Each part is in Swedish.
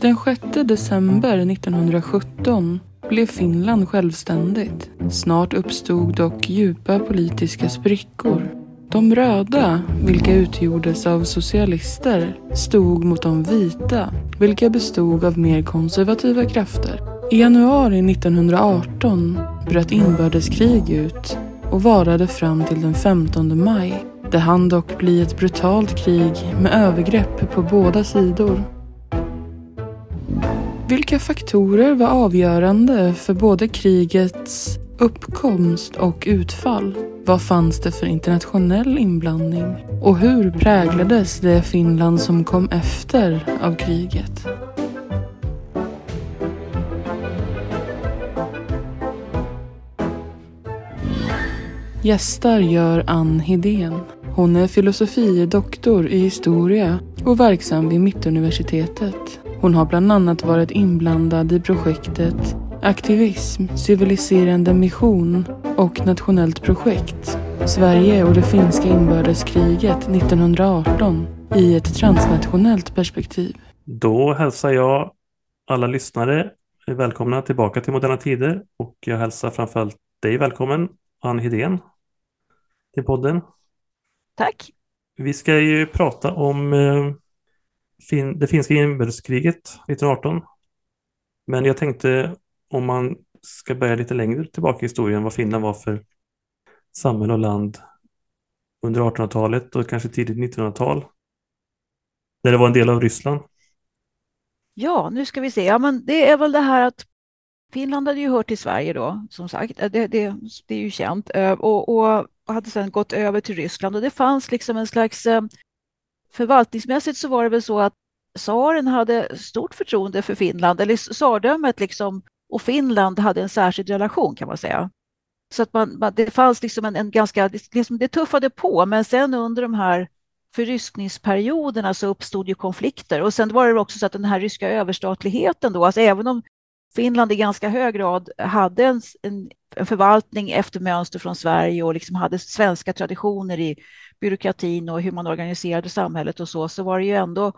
Den 6 december 1917 blev Finland självständigt. Snart uppstod dock djupa politiska sprickor. De röda, vilka utgjordes av socialister, stod mot de vita, vilka bestod av mer konservativa krafter. I januari 1918 bröt inbördeskrig ut och varade fram till den 15 maj. Det hann dock bli ett brutalt krig med övergrepp på båda sidor. Vilka faktorer var avgörande för både krigets uppkomst och utfall? Vad fanns det för internationell inblandning? Och hur präglades det Finland som kom efter av kriget? Gästar gör Ann Hedén. Hon är filosofie-doktor i historia och verksam vid Mittuniversitetet. Hon har bland annat varit inblandad i projektet Aktivism, civiliserande mission och nationellt projekt Sverige och det finska inbördeskriget 1918 i ett transnationellt perspektiv. Då hälsar jag alla lyssnare välkomna tillbaka till Moderna Tider och jag hälsar framförallt dig välkommen, Ann Hedén, till podden. Tack. Vi ska ju prata om eh, fin det finska inbördeskriget 1918. Men jag tänkte om man ska börja lite längre tillbaka i historien, vad Finland var för samhälle och land under 1800-talet och kanske tidigt 1900-tal. När det var en del av Ryssland. Ja, nu ska vi se. Ja, men det är väl det här att Finland hade ju hört till Sverige då, som sagt. Det, det, det är ju känt. Och, och hade sedan gått över till Ryssland och det fanns liksom en slags eh, förvaltningsmässigt så var det väl så att tsaren hade stort förtroende för Finland, eller tsardömet liksom, och Finland hade en särskild relation kan man säga. Så att man, det fanns liksom en, en ganska, liksom det tuffade på, men sen under de här förryskningsperioderna så uppstod ju konflikter och sen var det också så att den här ryska överstatligheten då, alltså även om Finland i ganska hög grad hade en, en, en förvaltning efter mönster från Sverige och liksom hade svenska traditioner i byråkratin och hur man organiserade samhället och så, så var det ju ändå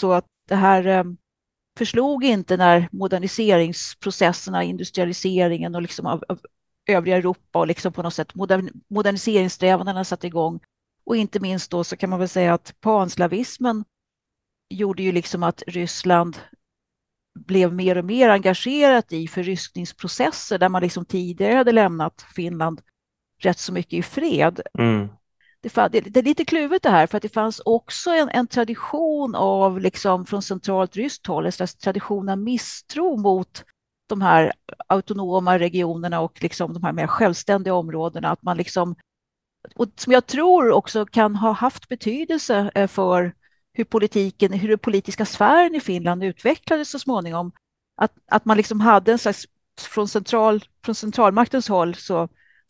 så att det här eh, förslog inte när moderniseringsprocesserna, industrialiseringen och liksom av, av övriga Europa och liksom på något sätt modern, moderniseringssträvandena satte igång. Och inte minst då så kan man väl säga att panslavismen gjorde ju liksom att Ryssland blev mer och mer engagerat i förryskningsprocesser där man liksom tidigare hade lämnat Finland rätt så mycket i fred. Mm. Det, det, det, är lite kluvet det här för att det fanns också en, en tradition av liksom från centralt ryskt håll, en slags tradition av misstro mot de här autonoma regionerna och liksom de här mer självständiga områdena. Att man liksom, och som jag tror också kan ha haft betydelse eh, för hur politiken, hur den politiska sfären i Finland utvecklades så småningom. Att, att man liksom hade en slags, från, central, från centralmaktens håll så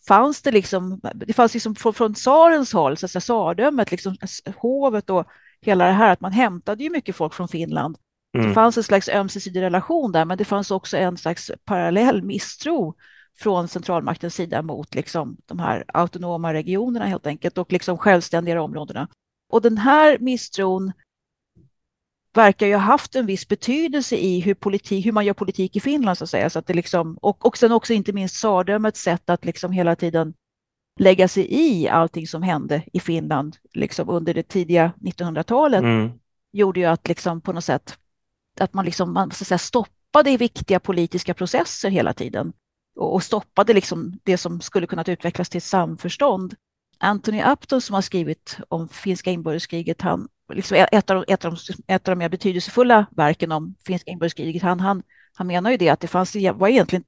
fanns det liksom, det fanns liksom från, från tsarens håll, så att säga, tsardömet, liksom, hovet och hela det här, att man hämtade ju mycket folk från Finland. Mm. Det fanns en slags ömsesidig relation där, men det fanns också en slags parallell misstro från centralmaktens sida mot liksom, de här autonoma regionerna helt enkelt och liksom självständiga områdena. Och den här misstron verkar ju ha haft en viss betydelse i hur, politik, hur man gör politik i Finland, så att säga. Så att det liksom, och, och sen också inte minst tsardömets sätt att liksom hela tiden lägga sig i allting som hände i Finland liksom under det tidiga 1900-talet mm. gjorde ju att liksom på något sätt att man, liksom, man så att säga, stoppade viktiga politiska processer hela tiden och, och stoppade liksom det som skulle kunnat utvecklas till samförstånd. Anthony Upton som har skrivit om finska inbördeskriget, han, liksom ett, av, ett, av de, ett av de mer betydelsefulla verken om finska inbördeskriget, han, han, han menar ju det att det fanns, e-, var egentligen,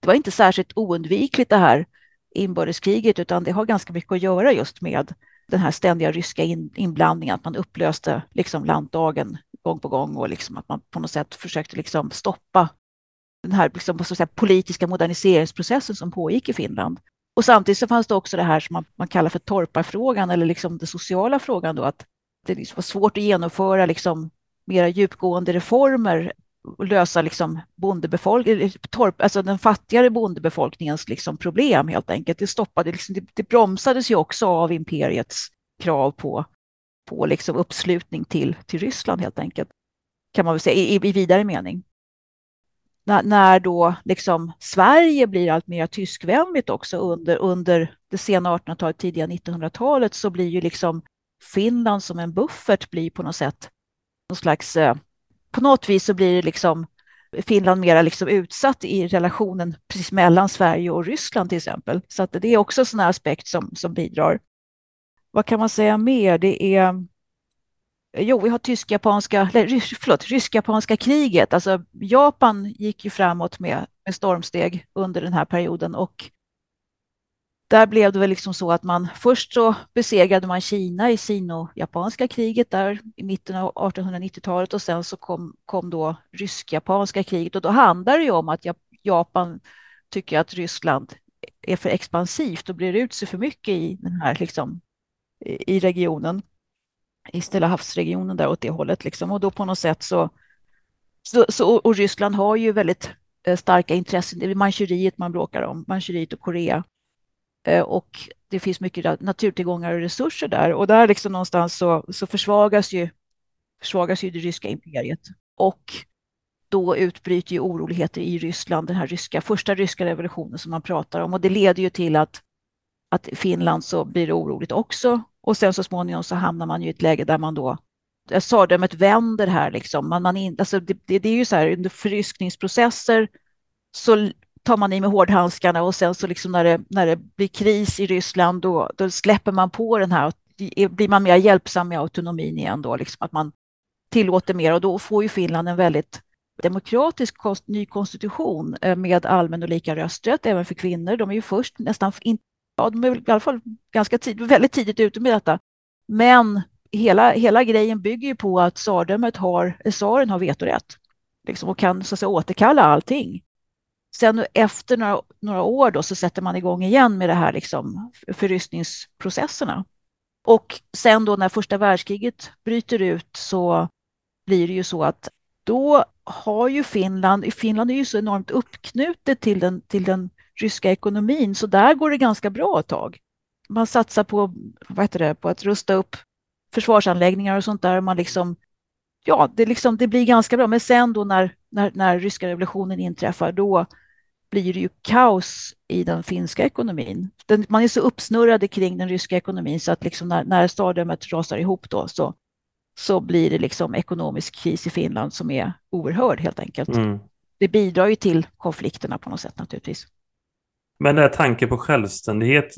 det var inte särskilt oundvikligt det här inbördeskriget, utan det har ganska mycket att göra just med den här ständiga ryska in, inblandningen, att man upplöste liksom landdagen gång på gång och liksom att man på något sätt försökte liksom stoppa den här liksom, så säga, politiska moderniseringsprocessen som pågick i Finland. Och samtidigt så fanns det också det här som man, man kallar för torparfrågan eller liksom den sociala frågan då att det liksom var svårt att genomföra liksom mera djupgående reformer och lösa liksom torp, alltså den fattigare bondebefolkningens liksom problem helt enkelt. Det stoppade, liksom, det, det bromsades ju också av imperiets krav på, på liksom uppslutning till, till Ryssland helt enkelt. kan man väl säga, i, i vidare mening. När, när då liksom Sverige blir allt mer tyskvänligt också under, under det sena 1800-talet, tidiga 1900-talet, så blir ju liksom Finland som en buffert blir på något sätt någon slags, eh, på något vis så blir det liksom Finland mera liksom utsatt i relationen precis mellan Sverige och Ryssland till exempel. Så att det är också en sån aspekt som, som bidrar. Vad kan man säga mer? Det är Jo, vi har tysk-japanska, förlåt, rysk-japanska kriget. Alltså Japan gick ju framåt med, med stormsteg under den här perioden och där blev det väl liksom så att man först så besegrade man Kina i sino-japanska kriget där i mitten av 1890-talet och sen så kom, kom då rysk-japanska kriget. Och då handlar det ju om att Japan tycker att Ryssland är för expansivt och blir ut sig för mycket i den här liksom i regionen i Stilla havsregionen där åt det hållet liksom. Och då på något sätt så, så, så och Ryssland har ju väldigt eh, starka intressen. Det är Manchuriet man bråkar om, Manchuriet och Korea. Eh, och det finns mycket naturtillgångar och resurser där och där liksom någonstans så, så försvagas, ju, försvagas ju det ryska imperiet. Och då utbryter ju oroligheter i Ryssland, den här ryska, första ryska revolutionen som man pratar om och det leder ju till att, att Finland så blir det oroligt också och sen så småningom så hamnar man ju i ett läge där man då tsardömet vänder här liksom. Man, man in, alltså det, det, det är ju så här under förryskningsprocesser så tar man i med hårdhandskarna och sen så liksom när det, när det blir kris i Ryssland då, då släpper man på den här, blir man mer hjälpsam med autonomin igen då, liksom att man tillåter mer och då får ju Finland en väldigt demokratisk konst, ny konstitution eh, med allmän och lika rösträtt även för kvinnor. De är ju först nästan, in, ja, de är i alla fall ganska tid, väldigt tidigt ute med detta. Men hela, hela grejen bygger ju på att tsardömet har, eh, tsaren har vetorätt liksom, och kan så att säga, återkalla allting. Sen efter några, några år då så sätter man igång igen med det här liksom förryskningsprocesserna. Och sen då när första världskriget bryter ut så blir det ju så att då har ju Finland, Finland är ju så enormt uppknutet till den, till den ryska ekonomin så där går det ganska bra ett tag. Man satsar på, vad heter det, på att rusta upp försvarsanläggningar och sånt där. Man liksom, ja, det, liksom, det blir ganska bra. Men sen då när, när, när ryska revolutionen inträffar, då blir det ju kaos i den finska ekonomin. Den, man är så uppsnurrade kring den ryska ekonomin så att liksom när, när stadömet rasar ihop då så, så blir det liksom ekonomisk kris i Finland som är oerhörd helt enkelt. Mm. Det bidrar ju till konflikterna på något sätt naturligtvis. Men den här tanken på självständighet,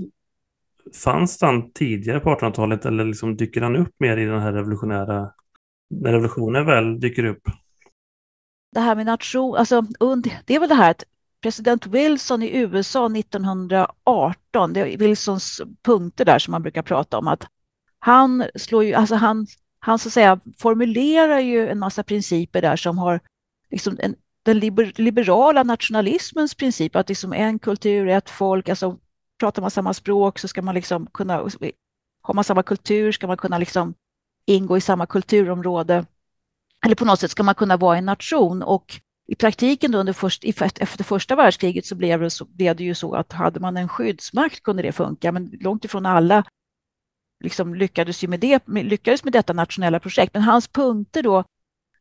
fanns den tidigare på 1800-talet eller liksom dyker den upp mer i den här revolutionära, när revolutionen väl dyker upp? Det här med nation, alltså det är väl det här att president Wilson i USA 1918, det är Wilsons punkter där som man brukar prata om, att han slår ju, alltså han, han så att säga formulerar ju en massa principer där som har liksom en, den liber, liberala nationalismens princip, att liksom en kultur, ett folk, alltså pratar man samma språk så ska man liksom kunna, har man samma kultur ska man kunna liksom ingå i samma kulturområde. Eller på något sätt ska man kunna vara en nation och i praktiken då under först, efter första världskriget så blev, det så blev det ju så att hade man en skyddsmakt kunde det funka, men långt ifrån alla liksom lyckades ju med, det, lyckades med detta nationella projekt. Men hans punkter då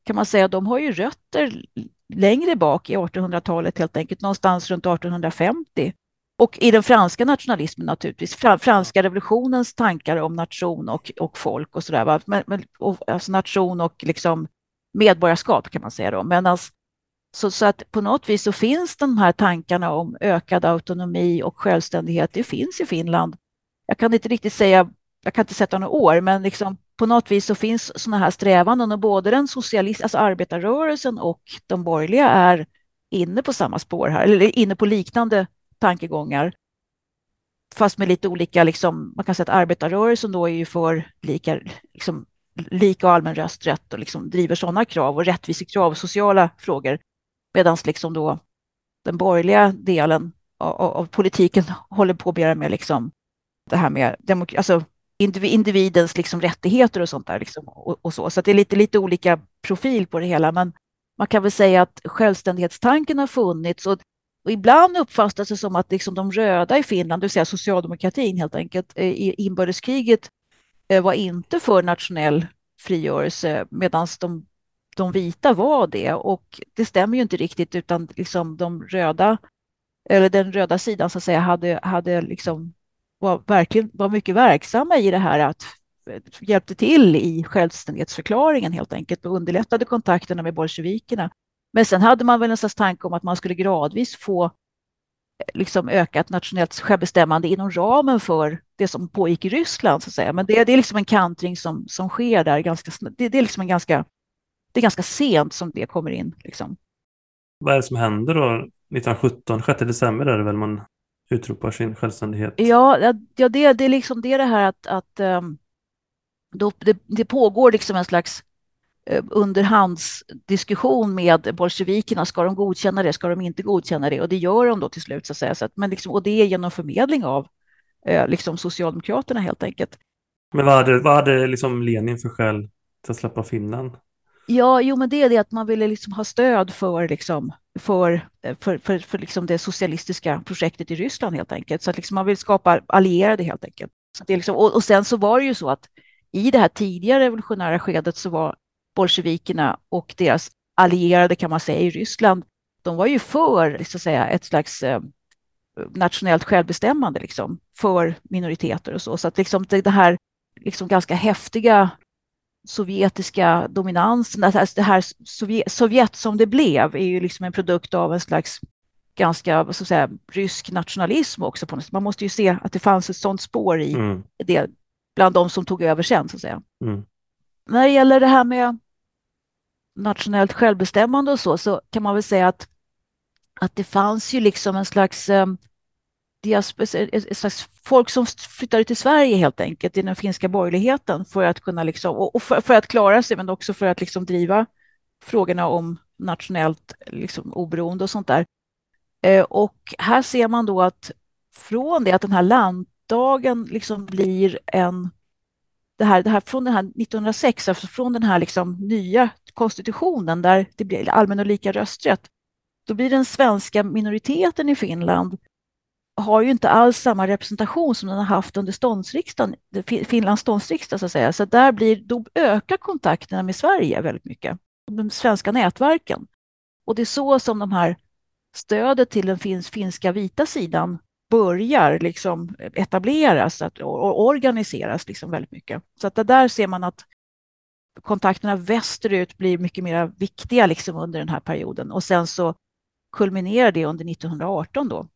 kan man säga, de har ju rötter längre bak i 1800-talet helt enkelt, någonstans runt 1850. Och i den franska nationalismen naturligtvis, franska revolutionens tankar om nation och, och folk och sådär, men, men, alltså nation och liksom medborgarskap kan man säga då. Medan så, så, att på något vis så finns de här tankarna om ökad autonomi och självständighet, det finns i Finland. Jag kan inte riktigt säga, jag kan inte sätta några år, men liksom på något vis så finns sådana här strävanden och både den socialist, alltså arbetarrörelsen och de borgerliga är inne på samma spår här, eller inne på liknande tankegångar. Fast med lite olika, liksom, man kan säga att arbetarrörelsen då är ju för lika, liksom, lika och allmän rösträtt och liksom driver sådana krav och rättvisekrav och sociala frågor. Medan liksom då den borgerliga delen av, av, politiken håller på mer med liksom det här med demok- alltså individens liksom rättigheter och sånt där. Liksom, och, och, så. så det är lite, lite olika profil på det hela. Men man kan väl säga att självständighetstanken har funnits och, och ibland uppfattas det som att liksom de röda i Finland, det vill säga socialdemokratin helt enkelt, eh, i inbördeskriget eh, var inte för nationell frigörelse medan de de vita var det och det stämmer ju inte riktigt utan liksom de röda eller den röda sidan så att säga hade, hade liksom var verkligen var mycket verksamma i det här att hjälpte till i självständighetsförklaringen helt enkelt och underlättade kontakterna med bolsjevikerna. Men sen hade man väl en slags tanke om att man skulle gradvis få eh, liksom ökat nationellt självbestämmande inom ramen för det som pågick i Ryssland. Så att säga. Men det, det är liksom en kantring som, som sker där. Ganska, det, det, är liksom en ganska, det är ganska sent som det kommer in. Liksom. Vad är det som händer då 1917? 6 december är det väl man utropar sin självständighet? Ja, ja det, det är liksom det, det här att, att um, då, det, det, pågår liksom en slags uh, underhandsdiskussion med bolsjevikerna. Ska de godkänna det? Ska de inte godkänna det? Och det gör de då till slut. Så att säga. Så att, men liksom, och det är genom förmedling av uh, liksom Socialdemokraterna helt enkelt. Men vad hade, vad hade liksom Lenin för skäl till att släppa Finland? Ja, jo, men det är det att man ville liksom ha stöd för, liksom, för, för, för, för liksom det socialistiska projektet i Ryssland helt enkelt. Så att liksom man vill skapa allierade helt enkelt. Så det är liksom, och, och sen så var det ju så att i det här tidiga revolutionära skedet så var bolsjevikerna och deras allierade kan man säga i Ryssland, de var ju för så att säga, ett slags eh, nationellt självbestämmande liksom, för minoriteter och så. Så att liksom det, det här liksom ganska häftiga sovjetiska dominansen, alltså det här Sovjet, Sovjet som det blev är ju liksom en produkt av en slags ganska vad ska säga, rysk nationalism också. På något. Man måste ju se att det fanns ett sådant spår i mm. det bland de som tog över sen. Så att säga. Mm. När det gäller det här med nationellt självbestämmande och så, så kan man väl säga att, att det fanns ju liksom en slags um, ett slags folk som flyttade till Sverige helt enkelt i den finska borgerligheten för att kunna liksom, och för, för att klara sig men också för att liksom driva frågorna om nationellt liksom oberoende och sånt där. Eh, och här ser man då att från det att den här landdagen liksom blir en det här, det här från den här 1906, alltså från den här liksom nya konstitutionen där det blir allmän och lika rösträtt, då blir den svenska minoriteten i Finland har ju inte alls samma representation som den har haft under ståndsriksdagen, Finlands ståndsriksdag så att säga. Så där blir, då ökar kontakterna med Sverige väldigt mycket, de svenska nätverken. Och det är så som de här stödet till den fin finska vita sidan börjar liksom etableras att, och organiseras liksom väldigt mycket. Så att där ser man att kontakterna västerut blir mycket mer viktiga liksom under den här perioden och sen så kulminerar det under 1918 då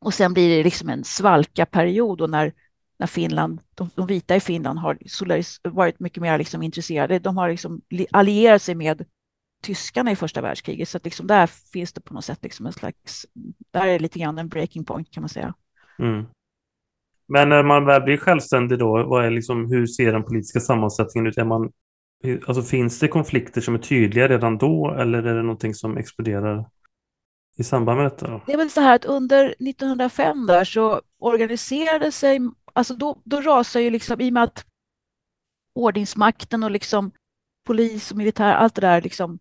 och sen blir det liksom en svalka-period och när, när Finland, de, de, vita i Finland har varit mycket mer liksom intresserade. De har liksom allierat sig med tyskarna i första världskriget. Så att liksom där finns det på något sätt liksom en slags, där är det lite grann en breaking point kan man säga. Mm. Men när man väl blir självständig då, vad är liksom, hur ser den politiska sammansättningen ut? Är man, alltså finns det konflikter som är tydliga redan då eller är det någonting som exploderar i samband med detta? Det är väl så här att under 1905 där så organiserade sig, alltså då, då rasar ju liksom i och med att ordningsmakten och liksom polis och militär, allt det där liksom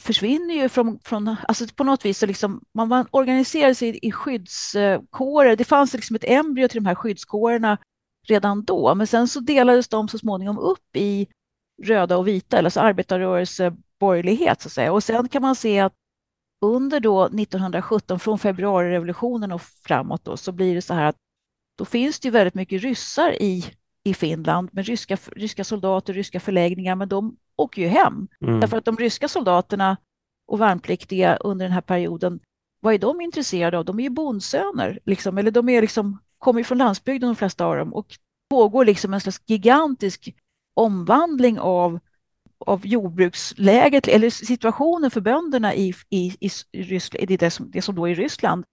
försvinner ju från, från alltså på något vis så liksom, man, man organiserade sig i skyddskårer. Det fanns liksom ett embryo till de här skyddskårerna redan då, men sen så delades de så småningom upp i röda och vita, alltså arbetarrörelse, borgerlighet så att säga. Och sen kan man se att under då 1917, från februarirevolutionen och framåt då, så blir det så här att då finns det ju väldigt mycket ryssar i, i Finland med ryska, ryska soldater, ryska förläggningar, men de åker ju hem. Mm. Därför att de ryska soldaterna och värnpliktiga under den här perioden, vad är de intresserade av? De är ju bondsöner, liksom, eller de är liksom, kommer från landsbygden de flesta av dem och pågår liksom en slags gigantisk omvandling av av jordbruksläget eller situationen för bönderna i, i, i, Ryssland, i det, som, det som då är Ryssland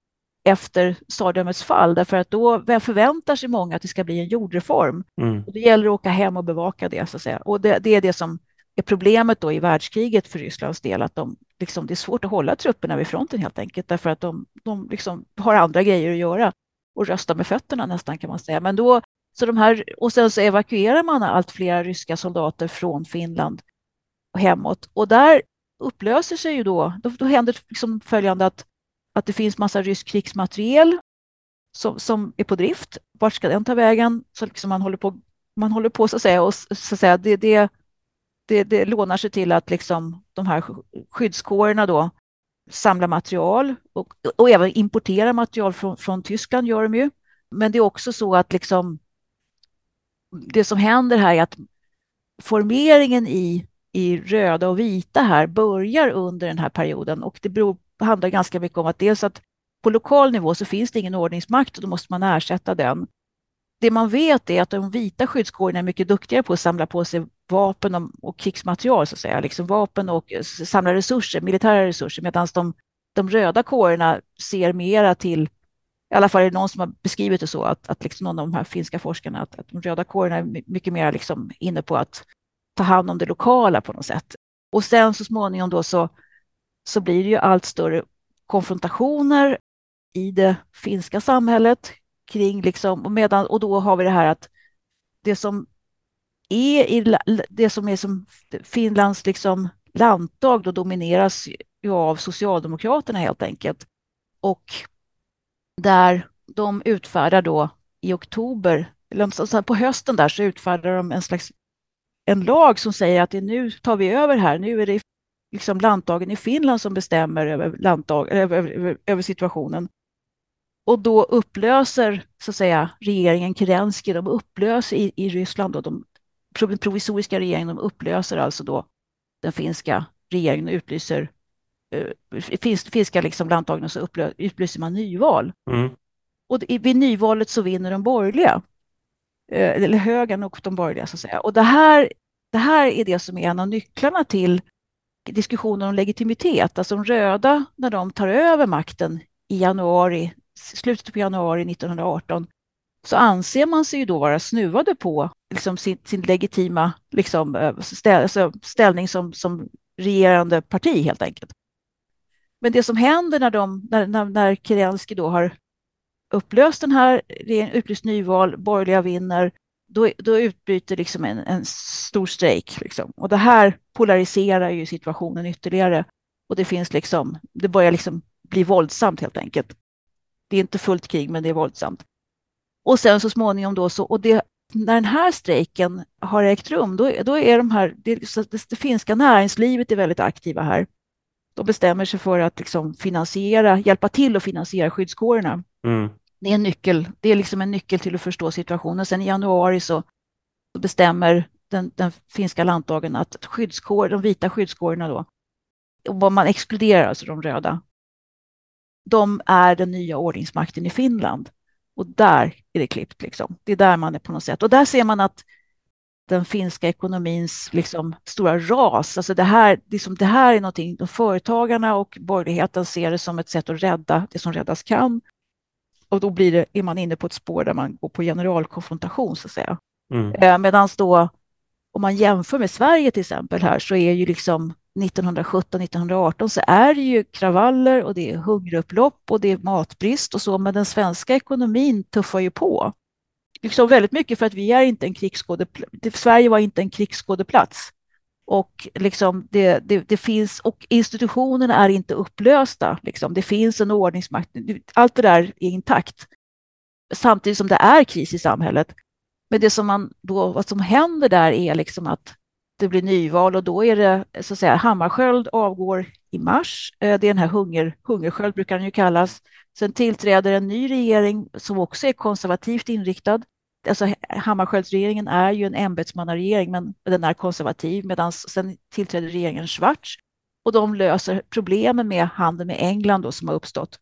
efter tsardömets fall, därför att då förväntar sig många att det ska bli en jordreform. Mm. Och det gäller att åka hem och bevaka det, så att säga. Och det, det, är det som är problemet då i världskriget för Rysslands del, att de, liksom, det är svårt att hålla trupperna vid fronten helt enkelt, därför att de, de liksom har andra grejer att göra och rösta med fötterna nästan kan man säga. Men då, så de här, och sen så evakuerar man allt fler ryska soldater från Finland hemåt. Och där upplöser sig ju då, då, då händer liksom följande att, att det finns massa rysk krigsmateriel som, som är på drift. Vart ska den ta vägen? Så liksom man håller på, man håller på så att säga och så att säga, det, det, det, det lånar sig till att liksom de här skyddskårerna då samlar material och, och även importerar material från, från Tyskland gör de ju. Men det är också så att liksom det som händer här är att formeringen i, i röda och vita här börjar under den här perioden och det beror, handlar ganska mycket om att dels att på lokal nivå så finns det ingen ordningsmakt och då måste man ersätta den. Det man vet är att de vita skyddskårerna är mycket duktigare på att samla på sig vapen och, krigsmaterial, så att säga. Liksom vapen och samla resurser, militära resurser, medan de, de röda kårerna ser mera till i alla fall är det någon som har beskrivit det så, att, att liksom någon av de här finska forskarna, att, att de röda kårerna är mycket mer liksom inne på att ta hand om det lokala på något sätt. Och sen så småningom då så, så blir det ju allt större konfrontationer i det finska samhället kring liksom, och, medan, och då har vi det här att det som är i, det som är som Finlands liksom landtag då domineras ju av Socialdemokraterna helt enkelt. Och där de utfärdar då i oktober, eller på hösten där så utfärdar de en slags en lag som säger att det nu tar vi över här, nu är det liksom landdagen i Finland som bestämmer över, landdag, över, över, över situationen. Och då upplöser så att säga regeringen Kerensky, de upplöser i, i Ryssland då, de provisoriska regeringen, de upplöser alltså då den finska regeringen och utlyser uh, finns, finska liksom landdagen och så upplö, utlyser man nyval. Mm. Och vid nyvalet så vinner de borgerliga, Eh, eller högern och de borgerliga så att säga. Och det här, det här är det som är en av nycklarna till diskussionen om legitimitet. Alltså de röda, när de tar över makten i januari, slutet på januari 1918, så anser man sig ju då vara snuvade på liksom sin, sin legitima liksom, eh, ställ, alltså ställning som, som regerande parti helt enkelt. Men det som händer när, de, när, när, när Kerensky då har upplöst den här regeringen, utlyst nyval, borgerliga vinner, då, då utbryter liksom en, en stor strejk. Liksom. Och det här polariserar ju situationen ytterligare. Och det finns liksom, det börjar liksom bli våldsamt helt enkelt. Det är inte fullt krig, men det är våldsamt. Och sen så småningom då så, och det, när den här strejken har ägt rum, då, då är de här, det, det, det finska näringslivet är väldigt aktiva här. De bestämmer sig för att liksom finansiera, hjälpa till att finansiera skyddskårerna. Mm. Det är en nyckel, det är liksom en nyckel till att förstå situationen. Sen i januari så, så bestämmer den, den, finska landdagen att skyddskår, de vita skyddskårerna då, vad man exkluderar alltså de röda, de är den nya ordningsmakten i Finland. Och där är det klippt. Liksom. Det är där man är på något sätt. Och där ser man att den finska ekonomins liksom, stora ras, alltså det här, liksom, det här är någonting, de företagarna och borgerligheten ser det som ett sätt att rädda det som räddas kan. Och då blir det, är man inne på ett spår där man går på generalkonfrontation så att säga. Mm. Eh, Medan då, om man jämför med Sverige till exempel här, så är ju liksom 1917-1918 så är det ju kravaller och det är hungerupplopp och det är matbrist och så, men den svenska ekonomin tuffar ju på. Liksom väldigt mycket för att vi är inte en krigsskådeplats. Sverige var inte en krigsskådeplats. Och, liksom det, det, det, finns, och institutionerna är inte upplösta. Liksom. Det finns en ordningsmakt. Allt det där är intakt. Samtidigt som det är kris i samhället. Men det som, man då, vad som händer där är liksom att det blir nyval och då är det så att säga Hammarskjöld avgår i mars. Eh, det är den här hunger, hungersköld brukar den ju kallas. Sen tillträder en ny regering som också är konservativt inriktad. Alltså Hammarskjöldsregeringen är ju en ämbetsmannaregering, men den är konservativ, medan sen tillträder regeringen Schwarz och de löser problemen med handeln med England då, som har uppstått.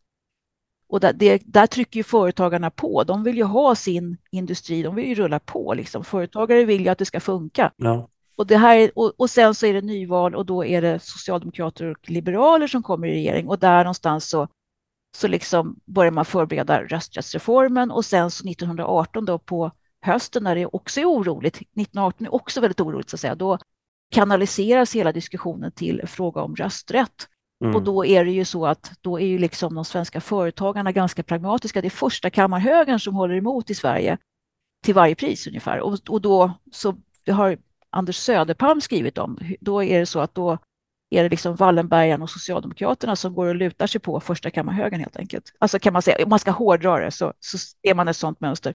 Och där, det, där trycker ju företagarna på. De vill ju ha sin industri, de vill ju rulla på. Liksom. Företagare vill ju att det ska funka. Ja. Och, det här, och, och, sen så är det nyval och då är det socialdemokrater och liberaler som kommer i regering och där någonstans så, så liksom börjar man förbereda rösträttsreformen och sen så 1918 då på hösten när det också är oroligt, 1918 är också väldigt oroligt så att säga, då kanaliseras hela diskussionen till fråga om rösträtt. Mm. Och då är det ju så att då är ju liksom de svenska företagarna ganska pragmatiska. Det är första kammarhögern som håller emot i Sverige till varje pris ungefär. Och, och då så har Anders Söderpalm skrivit om. Då är det så att då är det liksom Wallenbergarna och Socialdemokraterna som går och lutar sig på första kammarhögern helt enkelt. Alltså kan man säga, om man ska hårdra det så, så är man ett sådant mönster.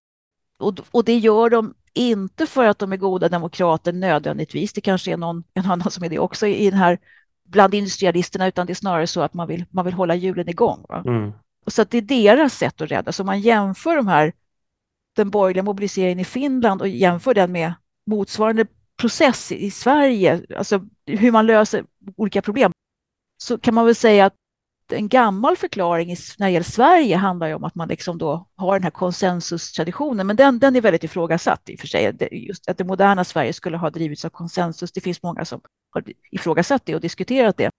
Och, och det gör de Inte för att de är goda demokrater nödvändigtvis, det kanske är någon en annan som är det också i den här bland industrialisterna, utan det är snarare så att man vill, man vill hålla hjulen igång. Mm. Så att det är deras sätt att rädda. Så om man jämför de här, den borgerliga mobiliseringen i Finland och jämför den med motsvarande process i Sverige, alltså hur man löser olika problem, så kan man väl säga att en gammal förklaring när det gäller Sverige handlar ju om att man liksom då har den här konsensustraditionen, men den, den är väldigt ifrågasatt i och för sig. Just att det moderna Sverige skulle ha drivits av konsensus, det finns många som har ifrågasatt det och diskuterat det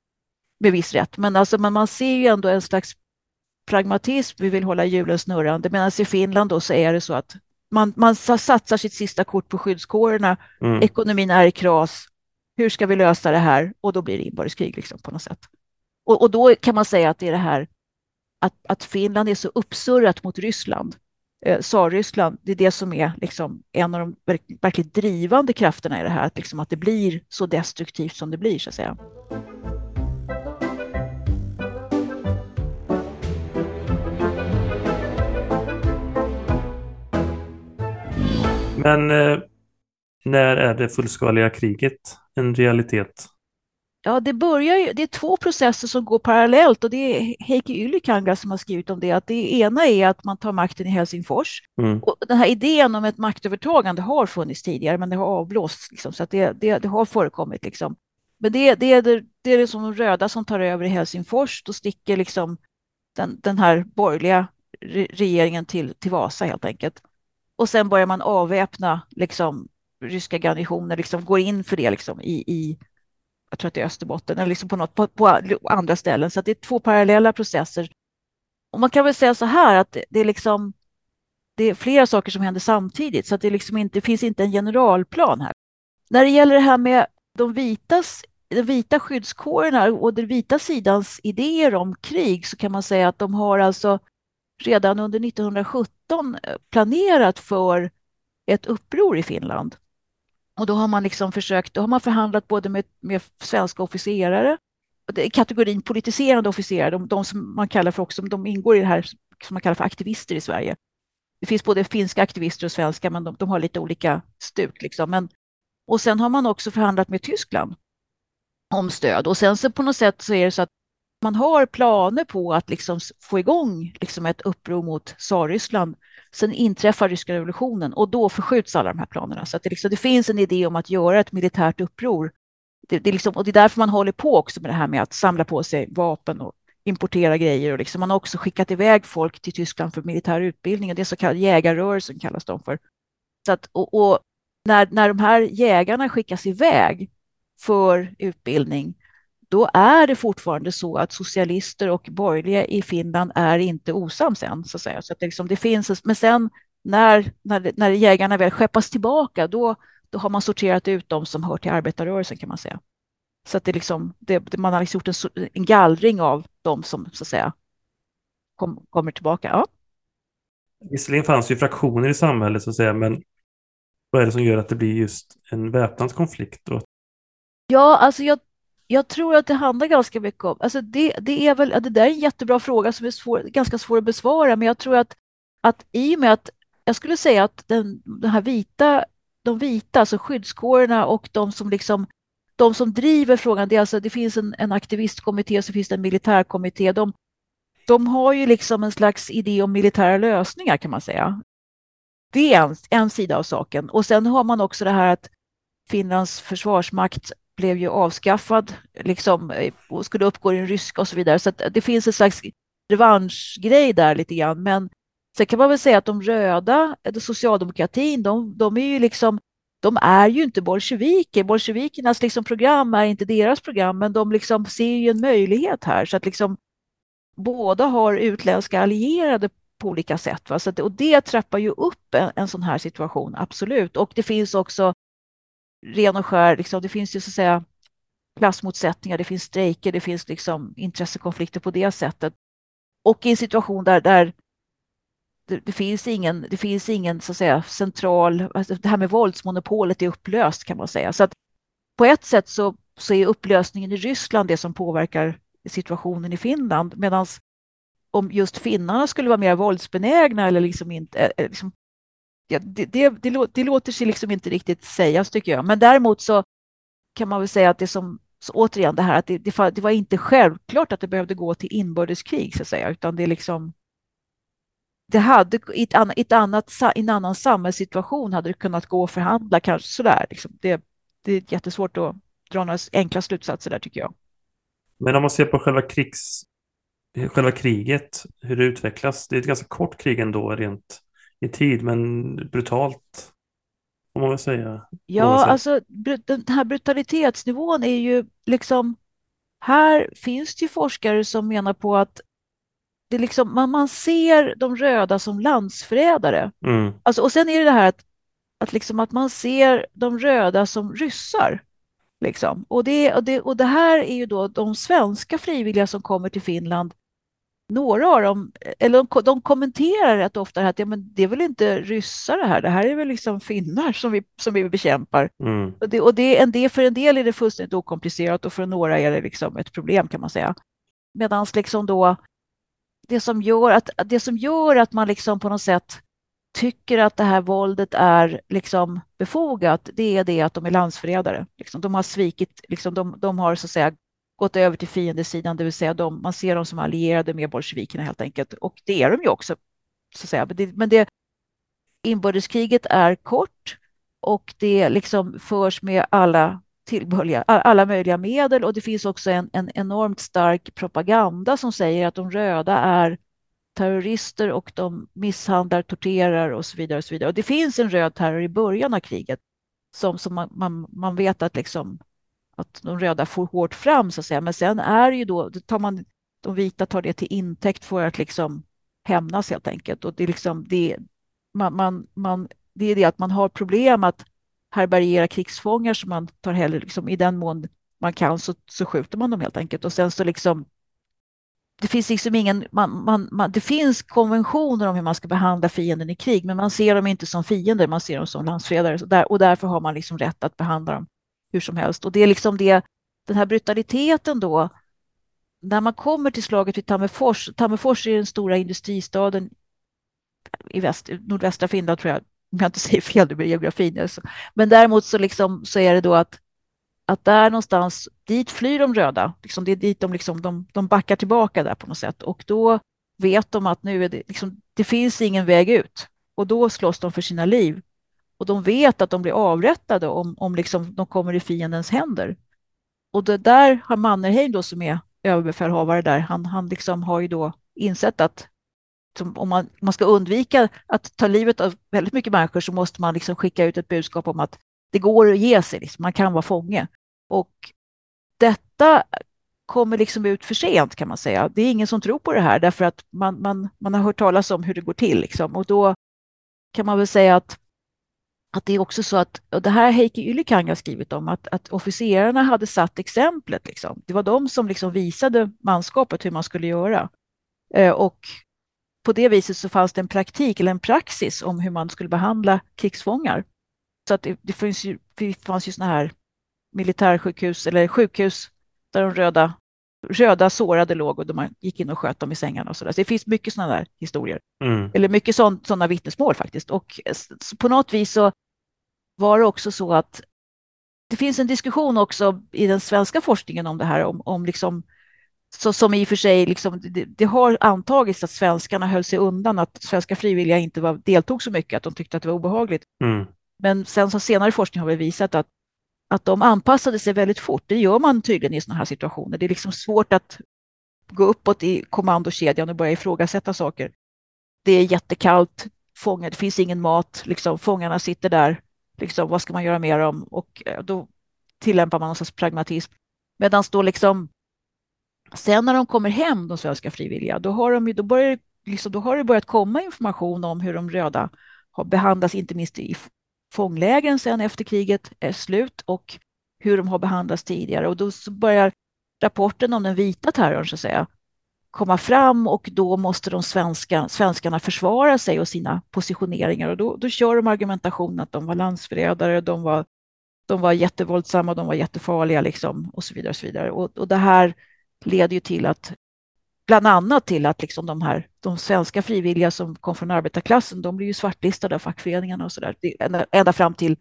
med viss rätt. Men alltså, men man ser ju ändå en slags pragmatism, vi vill hålla hjulen snurrande, medan i Finland då så är det så att man, man satsar sitt sista kort på skyddskårerna, mm. ekonomin är i kras, hur ska vi lösa det här? Och då blir det inbördeskrig liksom, på något sätt. Och, och, då kan man säga att det är det här att, att Finland är så uppsurrat mot Ryssland, eh, Tsar-Ryssland, det är det som är liksom en av de verk, verkligt drivande krafterna i det här, att, liksom att det blir så destruktivt som det blir så att säga. Men eh, när är det fullskaliga kriget en realitet? Ja, det börjar ju, det är två processer som går parallellt och det är Heikki Ylikangas som har skrivit om det. Att det ena är att man tar makten i Helsingfors. Mm. Och den här idén om ett maktövertagande har funnits tidigare, men det har avblåsts. Liksom, så att det, det, det, har förekommit. Liksom. Men det, det, är det, det är liksom de röda som tar över i Helsingfors. Då sticker liksom den, den här borgerliga regeringen till, till Vasa helt enkelt. Och sen börjar man avväpna liksom, ryska garnisoner, liksom, går in för det liksom, i, i jag tror att det är Österbotten, eller liksom på, något, på, på andra ställen. Så det är två parallella processer. Och man kan väl säga så här att det, det är liksom det är flera saker som händer samtidigt, så att det, liksom inte, det finns inte en generalplan här. När det gäller det här med de vitas, de vita skyddskårerna och den vita sidans idéer om krig så kan man säga att de har alltså redan under 1917 eh, planerat för ett uppror i Finland. Och då har man liksom försökt, då har man förhandlat både med, med svenska officerare, kategorin politiserande officerare, de, de, som man kallar för också, de ingår i det här som man kallar för aktivister i Sverige. Det finns både finska aktivister och svenska, men de, de har lite olika stuk. Liksom. Men, och sen har man också förhandlat med Tyskland om stöd. Och sen så på något sätt så är det så att man har planer på att liksom få igång liksom ett uppror mot Tsarryssland. Sen inträffar ryska revolutionen och då förskjuts alla de här planerna. Så att det, liksom, det finns en idé om att göra ett militärt uppror. Det, det liksom, och det är därför man håller på också med det här med att samla på sig vapen och importera grejer. Och liksom, man har också skickat iväg folk till Tyskland för militär utbildning. Det är så kallad jägarrörelsen kallas de för. Så att, och, och när, när de här jägarna skickas iväg för utbildning då är det fortfarande så att socialister och borgerliga i Finland är inte osams än. Så att säga. Så att det, liksom, det finns, men sen när, när, när jägarna väl skeppas tillbaka, då, då har man sorterat ut de som hör till arbetarrörelsen kan man säga. Så att det liksom, det, man har liksom gjort en, en gallring av de som så att säga kom, kommer tillbaka. Ja. Visserligen fanns ju fraktioner i samhället så att säga, men vad är det som gör att det blir just en väpnad konflikt? Ja, alltså jag jag tror att det handlar ganska mycket om, alltså det, det är väl, det där är en jättebra fråga som är svår, ganska svår att besvara, men jag tror att, att i och med att, jag skulle säga att den, den här vita, de vita, alltså skyddskårerna och de som liksom de som driver frågan, det, är alltså, det finns en, en aktivistkommitté och så finns det en militärkommitté. De, de har ju liksom en slags idé om militära lösningar kan man säga. Det är en, en sida av saken. Och sen har man också det här att Finlands försvarsmakt blev ju avskaffad liksom, eh, och skulle uppgå i den ryska och så vidare. Så det finns en slags revanschgrej där lite grann. Men sen kan man väl säga att de röda, eh, socialdemokratin, de, de är ju liksom de är ju inte bolsjeviker. Bolsjevikernas liksom program är inte deras program, men de liksom ser ju en möjlighet här. Så att liksom båda har utländska allierade på olika sätt. Va? Så att, och det trappar ju upp en, en sån här situation, absolut. Och det finns också ren och skär, liksom, det finns ju så att säga klassmotsättningar, det finns strejker, det finns liksom intressekonflikter på det sättet. Och i en situation där, där det, det, finns ingen, det finns ingen så att säga central, alltså det här med våldsmonopolet är upplöst kan man säga. Så att på ett sätt så, så är upplösningen i Ryssland det som påverkar situationen i Finland, medan om just finnarna skulle vara mer våldsbenägna eller liksom inte, eh, eh, liksom ja, det, det, det, det, låter sig liksom inte riktigt sägas tycker jag. Men däremot så kan man väl säga att det som, återigen det här att det, det, var inte självklart att det behövde gå till inbördeskrig så att säga, utan det är liksom det hade i, ett annat, ett annat, i en annan samhällssituation hade det kunnat gå att förhandla kanske sådär. Liksom. Det, det är jättesvårt att dra några enkla slutsatser där tycker jag. Men om man ser på själva krigs, själva kriget, hur det utvecklas. Det är ett ganska kort krig ändå rent i tid, men brutalt. Får man väl säga. Ja, alltså den här brutalitetsnivån är ju liksom... Här finns det ju forskare som menar på att det liksom, man, man ser de röda som landsförrädare. Mm. Alltså, och sen är det det här att, att, liksom att man ser de röda som ryssar. Liksom. Och, det, och, det, och det här är ju då de svenska frivilliga som kommer till Finland. Några av dem, eller de, de kommenterar rätt ofta att ja, men det är väl inte ryssar det här, det här är väl liksom finnar som vi, som vi bekämpar. Mm. Och, det, och det, en del, för en del är det fullständigt okomplicerat och för några är det liksom ett problem kan man säga. Medan liksom då det som gör att, det som gör att man liksom på något sätt tycker att det här våldet är liksom befogat, det är det att de är landsförrädare. Liksom, de har svikit, liksom, de, de har så att säga gått över till fiendesidan, det vill säga de, man ser dem som allierade med bolsjevikerna helt enkelt. Och det är de ju också. Så att säga. Men, det, men det, inbördeskriget är kort och det liksom förs med alla tillbörliga, alla möjliga medel och det finns också en, en enormt stark propaganda som säger att de röda är terrorister och de misshandlar, torterar och så vidare. Och så vidare. Och det finns en röd terror i början av kriget som, som man, man, man vet att, liksom, att de röda får hårt fram, så att säga. men sen är det ju då, tar man, de vita tar det till intäkt för att liksom hämnas helt enkelt. Och det, är liksom, det, man, man, man, det är det att man har problem att härbärgera krigsfångar som man tar heller, liksom, i den mån man kan så, så skjuter man dem helt enkelt. Och sen så liksom det finns liksom ingen, man, man, man, det finns konventioner om hur man ska behandla fienden i krig, men man ser dem inte som fiender, man ser dem som landsfredare. Och, där, och därför har man liksom rätt att behandla dem hur som helst. Och det är liksom det, den här brutaliteten då, när man kommer till slaget vid Tammerfors, Tammerfors är den stora industristaden i väst, nordvästra Finland tror jag, om jag inte säger fel nu med geografin. Alltså. Men däremot så, liksom, så är det då att, att där någonstans, dit flyr de röda. Liksom, det är dit de, liksom, de, de backar tillbaka där på något sätt. Och då vet de att nu är det, liksom, det finns ingen väg ut. Och då slåss de för sina liv. Och de vet att de blir avrättade om, om liksom de kommer i fiendens händer. Och det där har Mannerheim då som är överbefälhavare där, han, han liksom har ju då insett att om man, man ska undvika att ta livet av väldigt mycket människor så måste man liksom skicka ut ett budskap om att det går att ge sig, liksom. man kan vara fånge. Och detta kommer liksom ut för sent kan man säga. Det är ingen som tror på det här därför att man, man, man har hört talas om hur det går till. Liksom. Och då kan man väl säga att, att det är också så att, och det här Heikki Ylikang har skrivit om, att, att officerarna hade satt exemplet. Liksom. Det var de som liksom visade manskapet hur man skulle göra. Eh, och på det viset så fanns det en praktik eller en praxis om hur man skulle behandla krigsfångar. Så att det, det, finns ju, det fanns ju sådana här militärsjukhus eller sjukhus där de röda, röda sårade låg och man gick in och sköt dem i sängarna och så där. Så det finns mycket sådana där historier. Mm. Eller mycket sådana vittnesmål faktiskt. Och på något vis så var det också så att det finns en diskussion också i den svenska forskningen om det här, om, om liksom så, som i och för sig, liksom, det, det, har antagits att svenskarna höll sig undan, att svenska frivilliga inte var, deltog så mycket, att de tyckte att det var obehagligt. Mm. Men sen så senare forskning har vi visat att, att de anpassade sig väldigt fort. Det gör man tydligen i sådana här situationer. Det är liksom svårt att gå uppåt i kommandokedjan och börja ifrågasätta saker. Det är jättekallt, fångar, det finns ingen mat, liksom, fångarna sitter där, liksom, vad ska man göra med dem? Och eh, då tillämpar man någon sorts pragmatism. Medan då liksom Sen när de kommer hem, de svenska frivilliga, då har, de, då börjar, liksom, då har det börjat komma information om hur de röda har behandlats, inte minst i fånglägren sen efter kriget är slut och hur de har behandlats tidigare. Och då börjar rapporten om den vita terrorn så att säga, komma fram och då måste de svenska, svenskarna försvara sig och sina positioneringar och då, då kör de argumentationen att de var landsförrädare, de var, de var jättevåldsamma, de var jättefarliga liksom, och så vidare. Och, så vidare. Och, och det här leder ju till att bland annat till att liksom de här de svenska frivilliga som kom från arbetarklassen, de blir ju svartlistade av fackföreningarna och så där, ända, ända fram till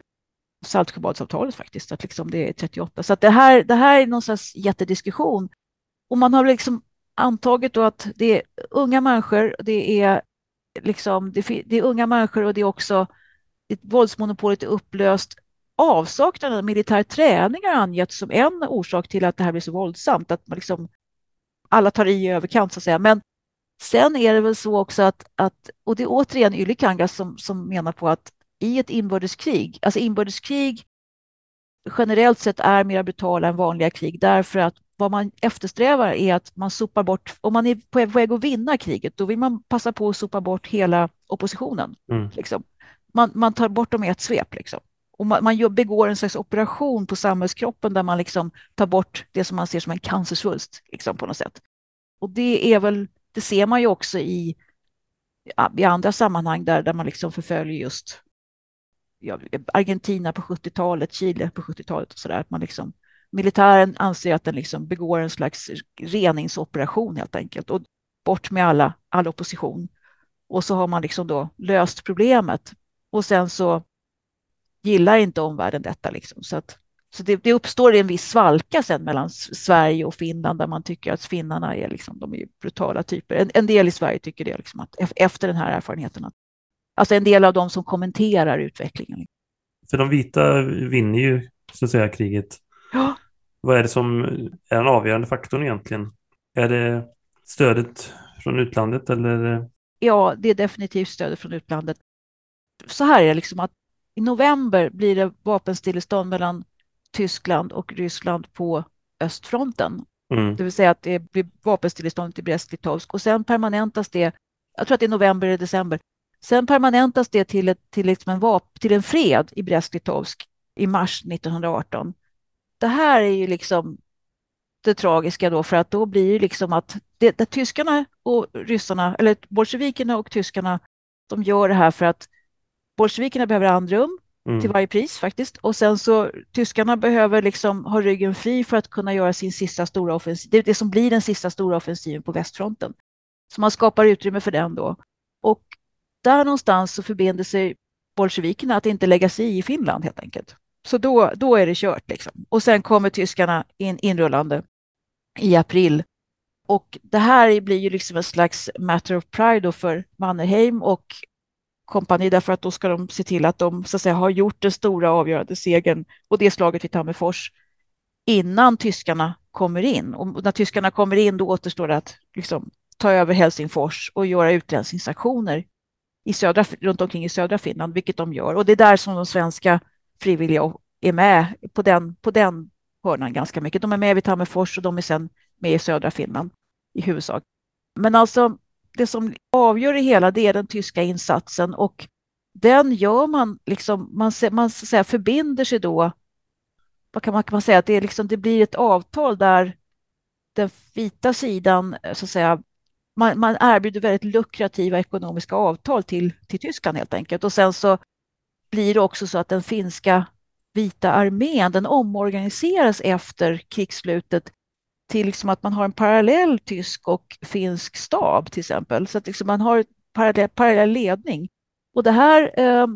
Saltsjöbadsavtalet faktiskt, att liksom det är 38. Så att det, här, det här är någon slags jättediskussion. Och man har liksom antagit då att det är unga människor, det är, liksom, det, det är unga människor och det är också våldsmonopolet är upplöst. Avsaknaden av militär träning har angetts som en orsak till att det här blir så våldsamt, att man liksom, alla tar i överkant så att säga. Men sen är det väl så också att, att och det är återigen Ylikangas som, som menar på att i ett inbördeskrig, alltså inbördeskrig generellt sett är mer brutala än vanliga krig därför att vad man eftersträvar är att man sopar bort, om man är på väg att vinna kriget, då vill man passa på att sopa bort hela oppositionen. Mm. Liksom. Man, man, tar bort dem i ett svep. Liksom. Och man, man begår en slags operation på samhällskroppen där man liksom tar bort det som man ser som en cancersvulst liksom, på något sätt. Och det är väl, det ser man ju också i, i andra sammanhang där, där man liksom förföljer just ja, Argentina på 70-talet, Chile på 70-talet och så där. man liksom, militären anser att den liksom begår en slags reningsoperation helt enkelt och bort med alla, all opposition. Och så har man liksom då löst problemet och sen så gillar inte omvärlden detta. Liksom. Så, att, så det, det, uppstår en viss svalka sen mellan Sverige och Finland där man tycker att finnarna är, liksom, de är brutala typer. En, en del i Sverige tycker det, liksom, att efter den här erfarenheten. Att, alltså en del av dem som kommenterar utvecklingen. För de vita vinner ju så att säga kriget. Ja. Vad är det som är den avgörande faktorn egentligen? Är det stödet från utlandet eller? Ja, det är definitivt stödet från utlandet. Så här är det liksom att i november blir det vapenstillestånd mellan Tyskland och Ryssland på östfronten. Mm. Det vill säga att det blir vapenstillestånd i Brest-Litovsk och sen permanentas det, jag tror att det är november eller december, sen permanentas det till, ett, till, liksom en, vap, till en fred i Brest-Litovsk i mars 1918 det här är ju liksom det tragiska då, för att då blir det liksom att det, det, tyskarna och ryssarna, eller bolsjevikerna och tyskarna, de gör det här för att bolsjevikerna behöver andrum mm. till varje pris faktiskt. Och sen så tyskarna behöver liksom ha ryggen fri för att kunna göra sin sista stora offensiv, det det som blir den sista stora offensiven på västfronten. Så man skapar utrymme för den då. Och där någonstans så förbinder sig bolsjevikerna att inte lägga sig i Finland helt enkelt. Så då, då är det kört. Liksom. Och sen kommer tyskarna in, inrullande i april. Och det här blir ju liksom en slags matter of pride för Mannerheim och kompani därför att då ska de se till att de så att säga, har gjort den stora avgörande segern och det slaget vid Tammerfors innan tyskarna kommer in. Och när tyskarna kommer in då återstår det att liksom, ta över Helsingfors och göra utrensningsaktioner i södra, runt omkring i södra Finland, vilket de gör. Och det är där som de svenska frivilliga och är med på den, på den hörnan ganska mycket. De är med vid Tammerfors och de är sen med i södra Finland i huvudsak. Men alltså det som avgör det hela det är den tyska insatsen och den gör man liksom, man, man så säga, förbinder sig då, vad kan man, kan man säga, att det, är liksom, det blir ett avtal där den vita sidan så att säga man, man erbjuder väldigt lukrativa ekonomiska avtal till, till Tyskland helt enkelt och sen så blir det också så att den finska vita armén, den omorganiseras efter krigsslutet till liksom att man har en parallell tysk och finsk stab till exempel. Så att liksom man har parallell, parallell ledning. Och det här eh,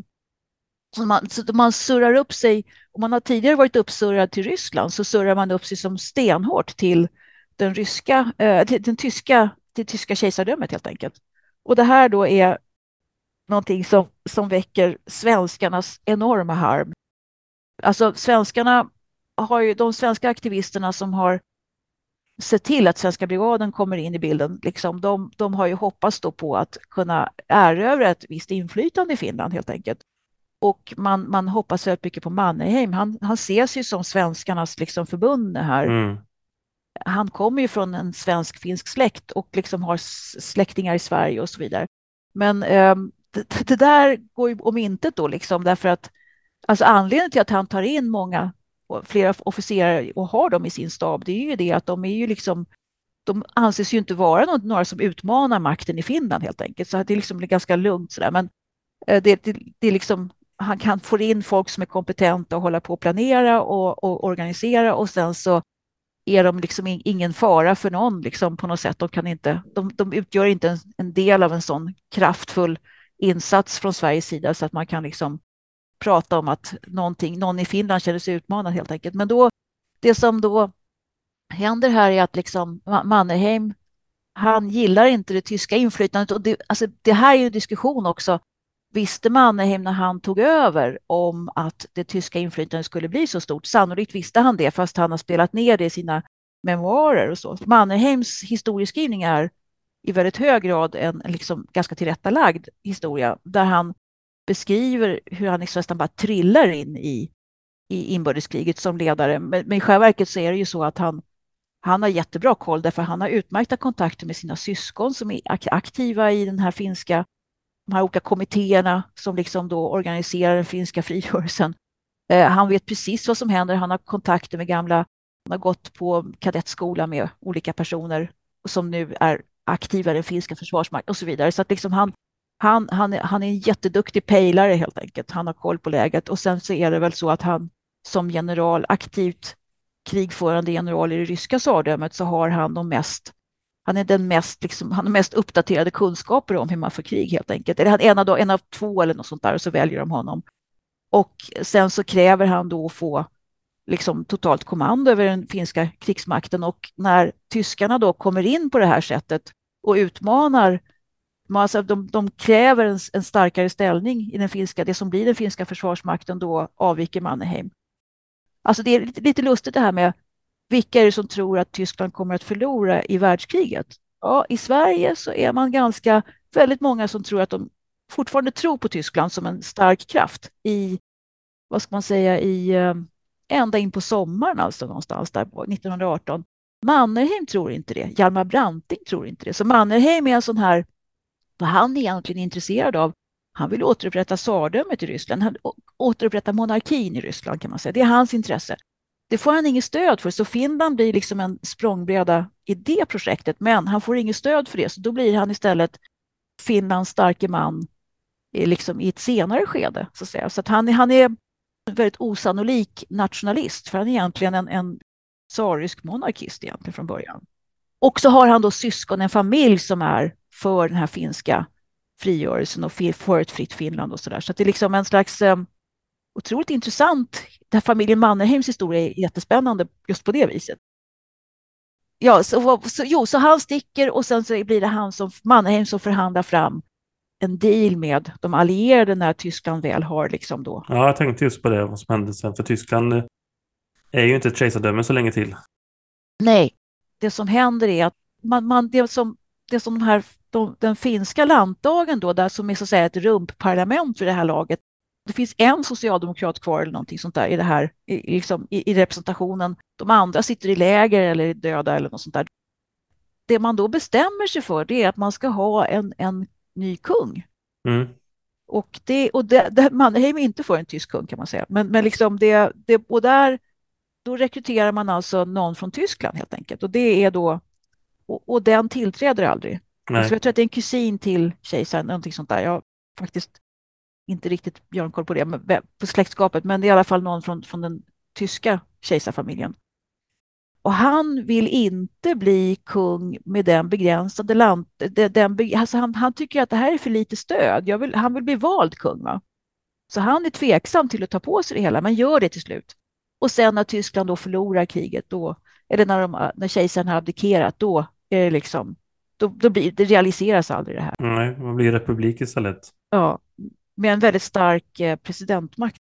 så man, så man surrar upp sig, om man har tidigare varit uppsurrad till Ryssland så surrar man upp sig som stenhårt till den ryska, eh, till den tyska, till tyska kejsardömet helt enkelt. Och det här då är någonting som, som väcker svenskarnas enorma harm. Alltså svenskarna har ju, de svenska aktivisterna som har sett till att Svenska brigaden kommer in i bilden, liksom, de, de har ju hoppats då på att kunna erövra ett visst inflytande i Finland helt enkelt. Och man, man hoppas väldigt mycket på Mannerheim. Han, han ses ju som svenskarnas liksom förbund här. Mm. Han kommer ju från en svensk-finsk släkt och liksom har släktingar i Sverige och så vidare. Men eh, det, det, där går ju om intet. då, liksom, därför att alltså anledningen till att han tar in många, flera officerare och har dem i sin stab, det är ju det att de är ju liksom de anses ju inte vara några som utmanar makten i Finland helt enkelt, så det är liksom ganska lugnt sådär. Men eh, det, det, det är liksom, han kan få in folk som är kompetenta och hålla på och planera och, och organisera och sen så är de liksom ingen fara för någon liksom på något sätt. De, kan inte, de, de utgör inte en, en, del av en sån kraftfull insats från Sveriges sida så att man kan liksom prata om att någonting, någon i Finland känner sig utmanad helt enkelt. Men då, det som då händer här är att liksom Mannerheim, han gillar inte det tyska inflytandet och det, alltså det här är ju en diskussion också. Visste Mannerheim när han tog över om att det tyska inflytandet skulle bli så stort? Sannolikt visste han det, fast han har spelat ner det i sina memoarer och så. Mannerheims historieskrivning är i väldigt hög grad en liksom ganska tillrättalagd historia där han beskriver hur han liksom nästan bara trillar in i, i inbördeskriget som ledare. Men, men i själva verket så är det ju så att han, han har jättebra koll därför han har utmärkta kontakter med sina syskon som är aktiva i den här finska, de här olika kommittéerna som liksom då organiserar den finska frigörelsen. Eh, han vet precis vad som händer, han har kontakter med gamla, han har gått på kadettskola med olika personer som nu är aktiva i den finska försvarsmakten och så vidare. Så att liksom han, han, han, han är en jätteduktig pejlare helt enkelt. Han har koll på läget och sen så är det väl så att han som general, aktivt krigförande general i det ryska tsardömet så har han de mest han är den mest, liksom, han har mest uppdaterade kunskaper om hur man får krig helt enkelt. Eller han en av, en av två eller något sånt där och så väljer de honom. Och sen så kräver han då att få liksom totalt kommando över den finska krigsmakten och när tyskarna då kommer in på det här sättet och utmanar Alltså de, de kräver en, en, starkare ställning i den finska, det som blir den finska försvarsmakten då avviker Mannerheim. Alltså det är lite, lite lustigt det här med vilka är det som tror att Tyskland kommer att förlora i världskriget? Ja, i Sverige så är man ganska, väldigt många som tror att de fortfarande tror på Tyskland som en stark kraft i, vad ska man säga, i eh, ända in på sommaren alltså någonstans där 1918. Mannerheim tror inte det. Hjalmar Branting tror inte det. Så Mannerheim är en sån här vad han är egentligen intresserad av. Han vill återupprätta tsardömet i Ryssland, han återupprätta monarkin i Ryssland kan man säga. Det är hans intresse. Det får han inget stöd för, så Finland blir liksom en språngbräda i det projektet, men han får inget stöd för det, så då blir han istället Finlands starke man liksom i ett senare skede. Så att, säga. Så att han, han är väldigt osannolik nationalist, för han är egentligen en, en tsarisk monarkist egentligen från början. Och så har han då syskon, en familj som är för den här finska frigörelsen och för ett fritt Finland och så där. Så det är liksom en slags um, otroligt intressant, den här familjen Mannerheims historia är jättespännande just på det viset. Ja, så, så, jo, så han sticker och sen så blir det han som, Mannerheim som förhandlar fram en deal med de allierade när Tyskland väl har liksom då. Ja, jag tänkte just på det, vad som hände sen, för Tyskland eh, är ju inte ett kejsardöme så länge till. Nej, det som händer är att man, man, det som det som de här, de, den finska lantdagen då, där som är så att säga ett rumpparlament för det här laget. Det finns en socialdemokrat kvar eller någonting sånt där i det här, i, liksom, i, i representationen. De andra sitter i läger eller är döda eller något sånt där. Det man då bestämmer sig för det är att man ska ha en, en ny kung. Mm. Och, det, och det, det, Mannerheim är inte för en tysk kung kan man säga. Men, men liksom det, det, och där, då rekryterar man alltså någon från Tyskland helt enkelt. Och det är då och, och den tillträder aldrig. Alltså jag tror att det är en kusin till kejsaren, någonting sånt där. Jag har faktiskt inte riktigt björnkoll på det, på släktskapet, men det är i alla fall någon från, från den tyska kejsarfamiljen. Och han vill inte bli kung med den begränsade land... Den, alltså han, han, tycker att det här är för lite stöd. Vill, han vill bli vald kung. Va? Så han är tveksam till att ta på sig det hela, men gör det till slut. Och sen när Tyskland då förlorar kriget, då, eller när, de, när kejsaren har abdikerat, då är det liksom, då, då blir, det realiseras aldrig det här. Nej, man blir republik istället. Ja, med en väldigt stark eh, presidentmakt.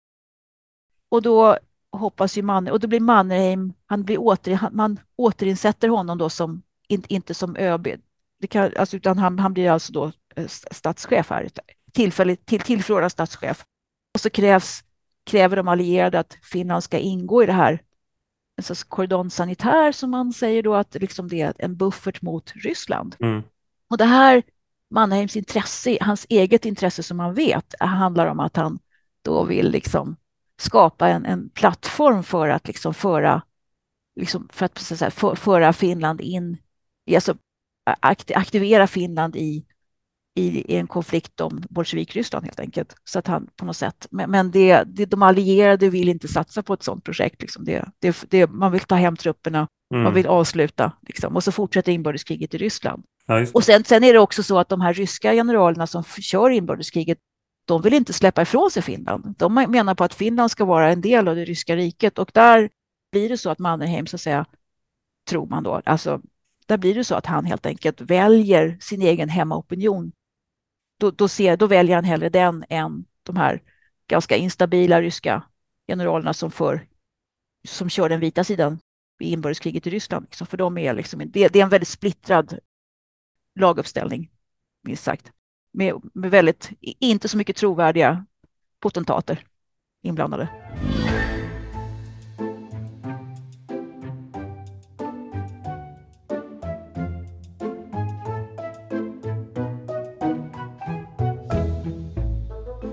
Och då hoppas ju man, och då blir Mannerheim, han blir åter, man återinsätter honom då som, in, inte som ÖB, det kan, alltså, utan han, han blir alltså då eh, statschef här, tillfälligt till, tillförordnad statschef. Och så krävs, kräver de allierade att Finland ska ingå i det här en sorts kordon sanitär som man säger då att liksom det är en buffert mot Ryssland. Mm. Och det här Mannheims intresse, hans eget intresse som man vet, handlar om att han då vill liksom skapa en, en plattform för att liksom föra, liksom för att, så att säga, för, föra Finland in, alltså aktivera Finland i, i, i en konflikt om Bolsjevik-Ryssland helt enkelt. Så att han på något sätt, men, men det, det, de allierade vill inte satsa på ett sådant projekt. Liksom. Det, det, det, man vill ta hem trupperna, mm. man vill avsluta liksom. och så fortsätter inbördeskriget i Ryssland. Ja, och sen, sen är det också så att de här ryska generalerna som kör inbördeskriget, de vill inte släppa ifrån sig Finland. De menar på att Finland ska vara en del av det ryska riket och där blir det så att Mannerheim, så att säga, tror man då, alltså där blir det så att han helt enkelt väljer sin egen hemmaopinion då, då, ser, då väljer han hellre den än de här ganska instabila ryska generalerna som, för, som kör den vita sidan i inbördeskriget i Ryssland. Liksom, för de är liksom, det, det är en väldigt splittrad laguppställning, minst sagt. Med, med väldigt, inte så mycket trovärdiga potentater inblandade.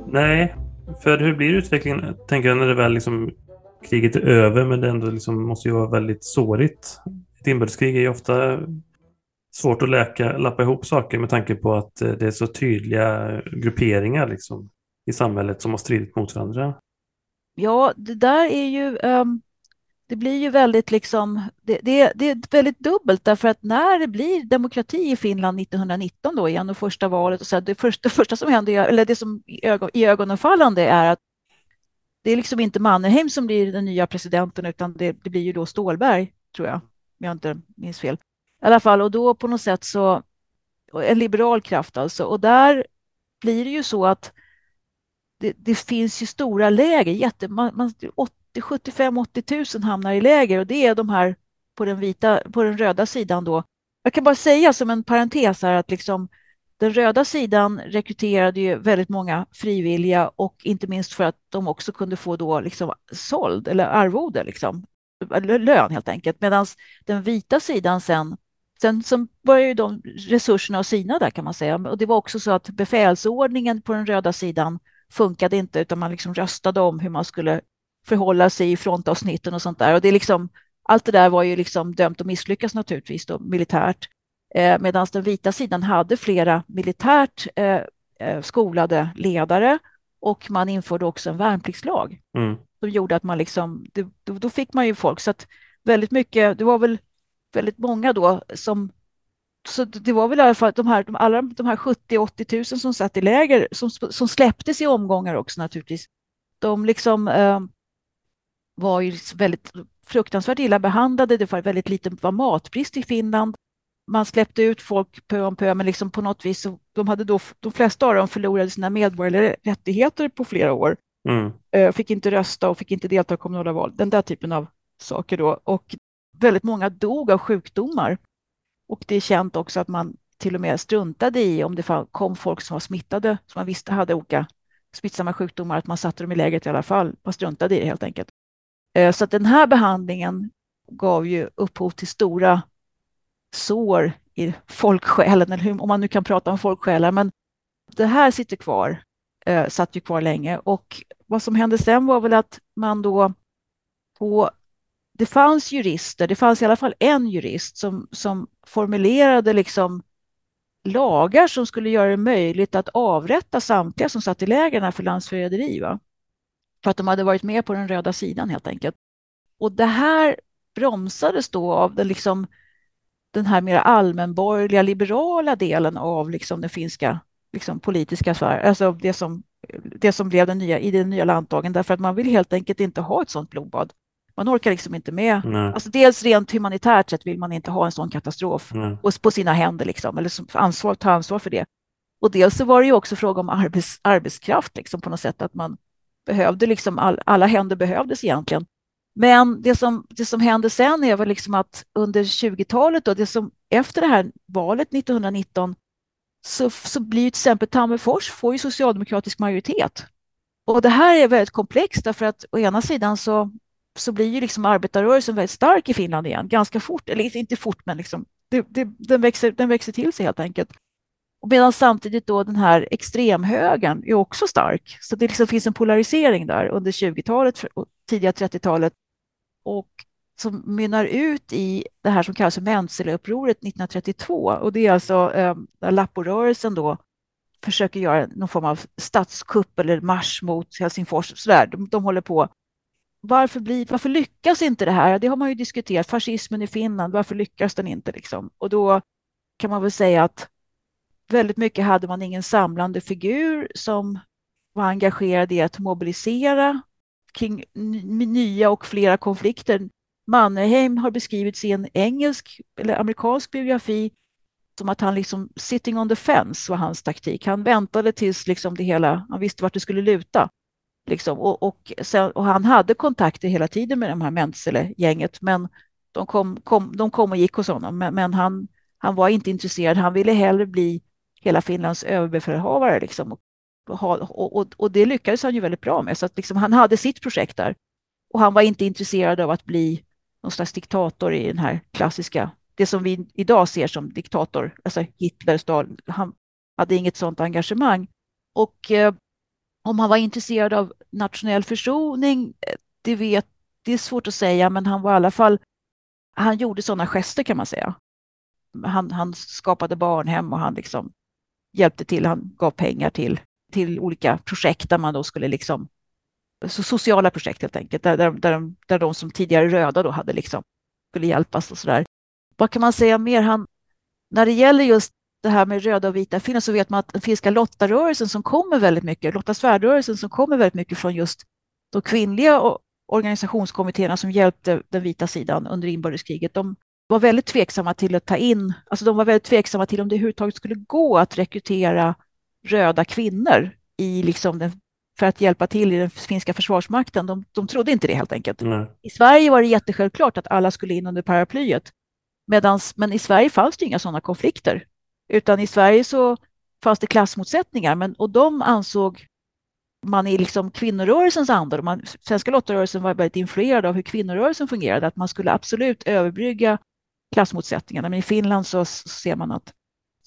Nej, för hur blir utvecklingen, tänker jag, när det väl liksom kriget är över, men det ändå liksom måste ju vara väldigt sårigt. Ett inbördeskrig är ju ofta svårt att läka, lappa ihop saker med tanke på att eh, det är så tydliga grupperingar liksom, i samhället som har stridit mot varandra. Ja, det där är ju um, det blir ju väldigt liksom, det, det, det, är väldigt dubbelt därför att när det blir demokrati i Finland 1919 då igen och första valet och så det, första, det första som händer, eller det som i, ögon, i är att det är liksom inte Mannerheim som blir den nya presidenten utan det, det blir ju då Stålberg tror jag, om jag inte minns fel. I alla fall och då på något sätt så en liberal kraft alltså och där blir det ju så att det, det finns ju stora läger, jätte, man, man, 75-80 000 hamnar i läger och det är de här på den, vita, på den röda sidan då. Jag kan bara säga som en parentes här att liksom, den röda sidan rekryterade ju väldigt många frivilliga och inte minst för att de också kunde få då liksom såld eller arvode, liksom, lön helt enkelt. Medan den vita sidan sen, sen som började ju de resurserna att sina där kan man säga. Och det var också så att befälsordningen på den röda sidan funkade inte utan man liksom röstade om hur man skulle förhålla sig i frontavsnitten och sånt där. Och det är liksom, allt det där var ju liksom dömt att misslyckas naturligtvis då, militärt. Eh, Medan den vita sidan hade flera militärt eh, eh, skolade ledare och man införde också en värnpliktslag mm. som gjorde att man liksom, det, då, då, fick man ju folk så att väldigt mycket, det var väl väldigt många då som så det var väl i alla fall de här, de, alla de här 70-80 000 som satt i läger som, som släpptes i omgångar också naturligtvis. De liksom eh, var ju väldigt fruktansvärt illa behandlade. Det var väldigt lite var matbrist i Finland. Man släppte ut folk pö om pö, men liksom på något vis så de hade då, de flesta av dem förlorade sina medborgerliga rättigheter på flera år. Mm. Eh, fick inte rösta och fick inte delta i kommunala val. Den där typen av saker då. Och väldigt många dog av sjukdomar. Och det är känt också att man till och med struntade i om det kom folk som var smittade, som man visste hade olika smittsamma sjukdomar, att man satte dem i lägret i alla fall. Man struntade i det helt enkelt. Eh, så att den här behandlingen gav ju upphov till stora sår i folksjälen, eller hur, om man nu kan prata om folksjälar. Men det här sitter kvar, eh, satt ju kvar länge. Och vad som hände sen var väl att man då på det fanns jurister, det fanns i alla fall en jurist som, som formulerade liksom lagar som skulle göra det möjligt att avrätta samtliga som satt i lägren för landsförräderi. Va? För att de hade varit med på den röda sidan helt enkelt. Och det här bromsades då av den, liksom, den här mer allmänborgerliga liberala delen av liksom den finska liksom, politiska sfären, alltså det som, det som blev den nya, i den nya landtagen, därför att man vill helt enkelt inte ha ett sådant blodbad. Man orkar liksom inte med. Alltså dels rent humanitärt sett vill man inte ha en sån katastrof på, på sina händer, liksom, eller ansvar, ta ansvar för det. Och dels så var det ju också fråga om arbets, arbetskraft liksom, på något sätt, att man behövde liksom all, alla händer behövdes egentligen. Men det som, det som hände sen är väl liksom att under 20-talet, och det som efter det här valet 1919, så, så blir till exempel Tammerfors får ju socialdemokratisk majoritet. Och det här är väldigt komplext därför att å ena sidan så, så blir ju liksom arbetarrörelsen väldigt stark i Finland igen, ganska fort, eller inte fort, men liksom, det, det, den, växer, den växer till sig helt enkelt. Medan samtidigt då den här extremhögern är också stark. Så det liksom finns en polarisering där under 20-talet och tidiga 30-talet och som mynnar ut i det här som kallas för Menseleupproret 1932. Och det är alltså eh, Lapporörelsen då försöker göra någon form av statskupp eller marsch mot Helsingfors. Sådär. De, de håller på. Varför, blir, varför lyckas inte det här? Det har man ju diskuterat. Fascismen i Finland, varför lyckas den inte? Liksom? Och då kan man väl säga att väldigt mycket hade man ingen samlande figur som var engagerad i att mobilisera kring nya och flera konflikter. Mannerheim har beskrivits i en engelsk eller amerikansk biografi som att han liksom sitting on the fence var hans taktik. Han väntade tills liksom det hela, han visste vart det skulle luta. Liksom. Och, och, sen, och han hade kontakter hela tiden med de här Mensele-gänget, men de kom, kom, de kom och gick hos honom. Men, men, han, han var inte intresserad. Han ville hellre bli hela Finlands överbefälhavare. Liksom. Och, och, och, det lyckades han ju väldigt bra med. Så att liksom, han hade sitt projekt där. Och han var inte intresserad av att bli någon slags diktator i den här klassiska, det som vi idag ser som diktator, alltså Hitler, Stalin. Han hade inget sådant engagemang. Och eh, om han var intresserad av nationell försoning, eh, det, vet, det är svårt att säga, men han var i alla fall, han gjorde sådana gester kan man säga. Han, han skapade barnhem och han liksom hjälpte till, han gav pengar till, till olika projekt där man då skulle liksom, så sociala projekt helt enkelt, där, där, där, de, där de som tidigare röda då hade liksom, skulle hjälpas och sådär. Vad kan man säga mer? Han, när det gäller just det här med röda och vita finnar så vet man att den finska lottarörelsen som kommer väldigt mycket, Lotta svärdrörelsen som kommer väldigt mycket från just de kvinnliga organisationskommittéerna som hjälpte den vita sidan under inbördeskriget, de var väldigt tveksamma till att ta in, alltså de var väldigt tveksamma till om det överhuvudtaget skulle gå att rekrytera röda kvinnor i liksom den, för att hjälpa till i den finska försvarsmakten. De, de trodde inte det helt enkelt. Nej. I Sverige var det jättesjälvklart att alla skulle in under paraplyet. Medans, men i Sverige fanns det inga sådana konflikter. Utan i Sverige så fanns det klassmotsättningar men, och de ansåg man i liksom kvinnorörelsens anda, man, svenska lottarörelsen var väldigt influerad av hur kvinnorörelsen fungerade, att man skulle absolut överbrygga klassmotsättningarna. Men i Finland så, ser man att,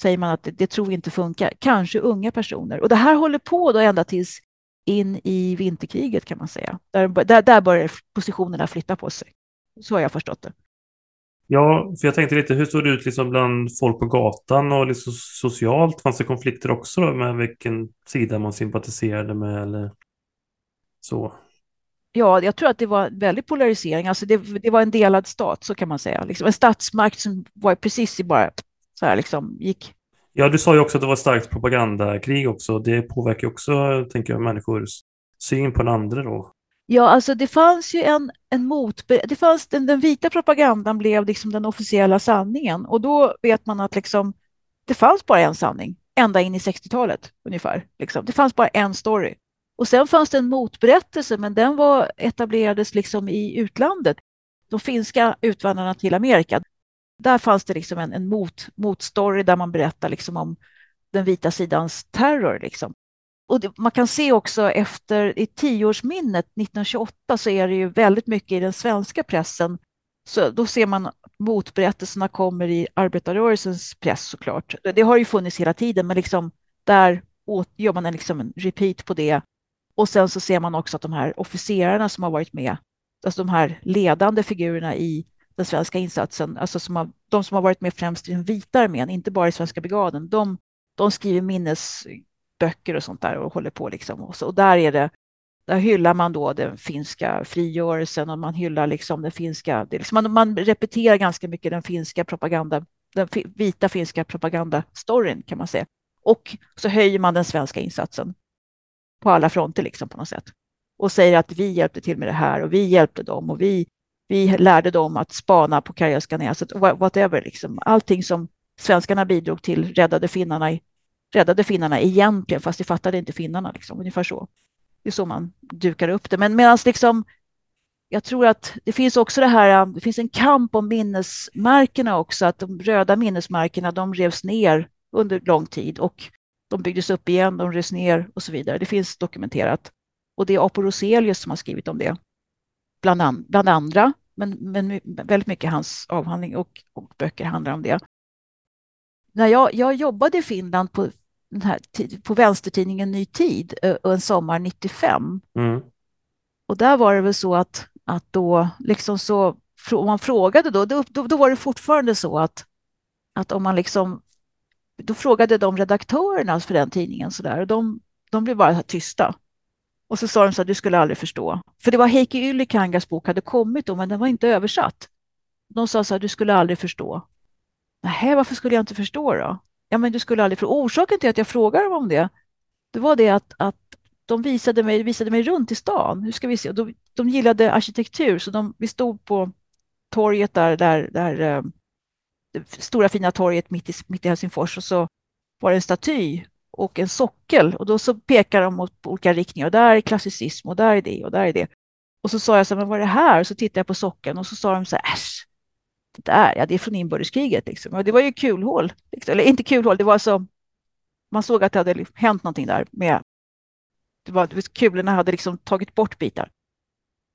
säger man att det, det tror vi inte funkar. Kanske unga personer. Och det här håller på då ända tills in i vinterkriget kan man säga. Där, där, där börjar positionerna flytta på sig. Så har jag förstått det. Ja, för jag tänkte lite, hur såg det ut liksom bland folk på gatan och liksom socialt? Fanns det konflikter också då med vilken sida man sympatiserade med eller så? Ja, jag tror att det var en väldig polarisering. Alltså det, det var en delad stat, så kan man säga. Liksom en statsmakt som var precis i bara så här liksom gick. Ja, du sa ju också att det var ett starkt propagandakrig också. Det påverkar också, tänker jag, människors syn på den andra då. Ja, alltså det fanns ju en, en mot... Det fanns, den, den vita propagandan blev liksom den officiella sanningen och då vet man att liksom, det fanns bara en sanning ända in i 60-talet ungefär. Liksom. Det fanns bara en story. Och sen fanns det en motberättelse, men den var, etablerades liksom i utlandet. De finska utvandrarna till Amerika, där fanns det liksom en, en mot, motstory där man berättar liksom om den vita sidans terror. Liksom och det, man kan se också efter i tioårsminnet 1928 så är det ju väldigt mycket i den svenska pressen. Så då ser man motberättelserna kommer i arbetarrörelsens press såklart. Det har ju funnits hela tiden, men liksom där gör man en, liksom en repeat på det. Och sen så ser man också att de här officerarna som har varit med, alltså de här ledande figurerna i den svenska insatsen, alltså som har, de som har varit med främst i den vita armén, inte bara i svenska brigaden, de, de skriver minnes böcker och sånt där och håller på liksom. Och, så, och där är det, där hyllar man då den finska frigörelsen och man hyllar liksom den finska, det liksom, man, man repeterar ganska mycket den finska propaganda, den vita finska propagandastoryn kan man säga. Och så höjer man den svenska insatsen på alla fronter liksom på något sätt. Och säger att vi hjälpte till med det här och vi hjälpte dem och vi, vi lärde dem att spana på Karelska näset, whatever liksom. Allting som svenskarna bidrog till räddade finnarna i räddade finnarna egentligen, fast det fattade inte finnarna. Liksom, ungefär så. Det är så man dukar upp det. Men medan liksom, jag tror att det finns också det här, det finns en kamp om minnesmärkena också, att de röda minnesmärkena, de revs ner under lång tid och de byggdes upp igen, de revs ner och så vidare. Det finns dokumenterat. Och det är Apo Roselius som har skrivit om det, bland, an, bland andra, men, men väldigt mycket hans avhandling och, och böcker handlar om det när jag, jag jobbade i Finland på, den här, på vänstertidningen Ny Tid en sommar 95. Mm. Och där var det väl så att, att då, liksom så, om man frågade då, då, då, då var det fortfarande så att, att om man liksom då frågade de redaktörerna för den tidningen så där, och de, de blev bara tysta. Och så sa de så att du skulle aldrig förstå. För det var Heikki Ylikangas bok hade kommit då, men den var inte översatt. De sa så att du skulle aldrig förstå. Nej, varför skulle jag inte förstå då? Ja, men du skulle aldrig förstå. Orsaken till att jag frågade dem om det, det var det att, att de visade mig, visade mig runt i stan. Hur ska vi se? De, de gillade arkitektur, så de, vi stod på torget där, där, där eh, det stora fina torget mitt i, mitt i Helsingfors och så var det en staty och en sockel och då så pekar de mot olika riktningar och där är klassicism och där är det och där är det. Och så sa jag så här, men vad är det här? Och så tittade jag på sockeln och så sa de så här, äsch, det där, ja det är från inbördeskriget liksom. Och det var ju kulhål, liksom. eller inte kulhål, det var så, man såg att det hade hänt någonting där med, det var, kulorna hade liksom tagit bort bitar.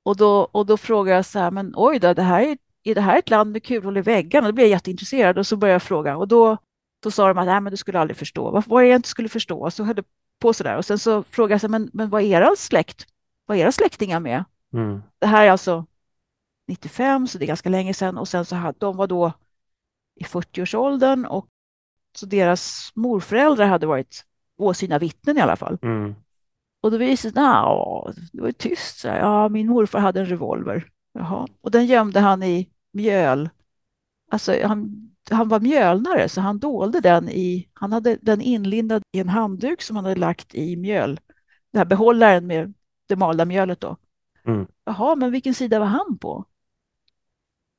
Och då, och då frågade jag så här, men oj då, det här är, är det här ett land med kulhål i väggarna? Då blev jag jätteintresserad och så började jag fråga och då, då sa de att Nej, men du skulle aldrig förstå. Vad var det jag inte skulle förstå? Och så höll det på så där. Och sen så frågade jag, så, men, men vad är era släkt? Vad är era släktingar med? Mm. Det här är alltså 95, så det är ganska länge sedan. Och sen så hade de var då i 40-årsåldern och så deras morföräldrar hade varit åsyna vittnen i alla fall. Mm. Och då visade det sig, det var tyst. Så Ja, min morfar hade en revolver. Jaha. Och den gömde han i mjöl. Alltså han, han var mjölnare så han dolde den i, han hade den inlindad i en handduk som han hade lagt i mjöl. Den här behållaren med det malda mjölet då. Mm. Jaha, men vilken sida var han på?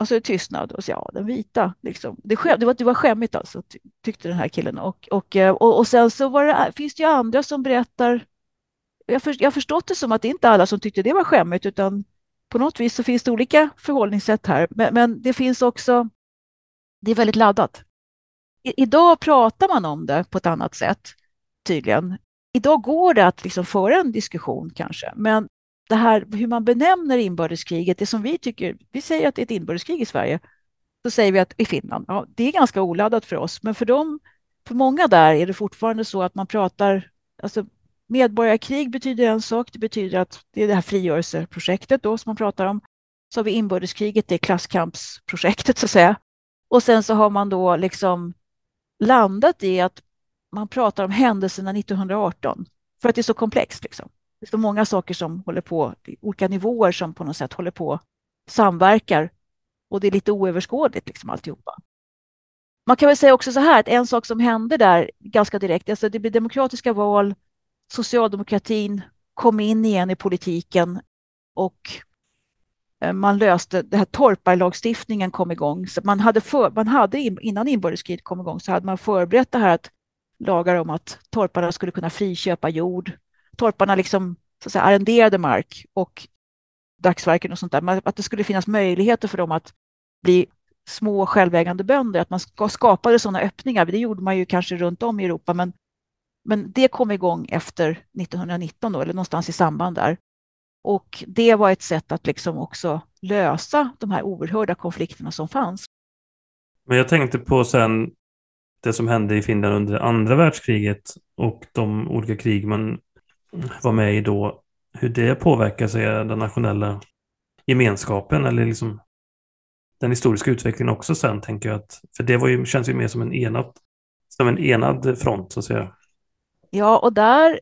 Och så är det tystnad och så ja, den vita. Liksom. Det, skäm, det, var, det var skämmigt alltså, tyckte den här killen. Och, och, eh, och, och sen så var det, eh, finns det ju andra som berättar jag, för, jag har förstått det som att det inte alla som tyckte det var skämmigt, utan på något vis så finns det olika förhållningssätt här. Men, men det finns också, det är väldigt laddat. I, idag pratar man om det på ett annat sätt, tydligen. Idag går det att liksom föra en diskussion kanske, men det här hur man benämner inbördeskriget, det som vi tycker, vi säger att det är ett inbördeskrig i Sverige, så säger vi att i Finland, ja, det är ganska oladdat för oss, men för dem, för många där är det fortfarande så att man pratar, alltså Medborgarkrig betyder en sak, det betyder att det är det här frigörelseprojektet då som man pratar om. Så har vi inbördeskriget, det är klasskampsprojektet så att säga. Och sen så har man då liksom landat i att man pratar om händelserna 1918 för att det är så komplext. Liksom. Det är så många saker som håller på, olika nivåer som på något sätt håller på samverkar och det är lite oöverskådligt liksom alltihopa. Man kan väl säga också så här att en sak som hände där ganska direkt, alltså det blir demokratiska val socialdemokratin kom in igen i politiken och eh, man löste, det här torparlagstiftningen kom igång. Så man hade, för, man hade innan inbördeskriget kom igång så hade man förberett det här att lagar om att torparna skulle kunna friköpa jord. Torparna liksom så att säga, arrenderade mark och dagsverken och sånt där. Att det skulle finnas möjligheter för dem att bli små självägande bönder, att man skapade sådana öppningar. Det gjorde man ju kanske runt om i Europa, men men det kom igång efter 1919 då, eller någonstans i samband där. Och det var ett sätt att liksom också lösa de här oerhörda konflikterna som fanns. Men jag tänkte på sen det som hände i Finland under andra världskriget och de olika krig man vara med i då. Hur det påverkar sig den nationella gemenskapen eller liksom den historiska utvecklingen också sen tänker jag att för det var ju, känns ju mer som en enad som en enad front så att säga. Ja, och där,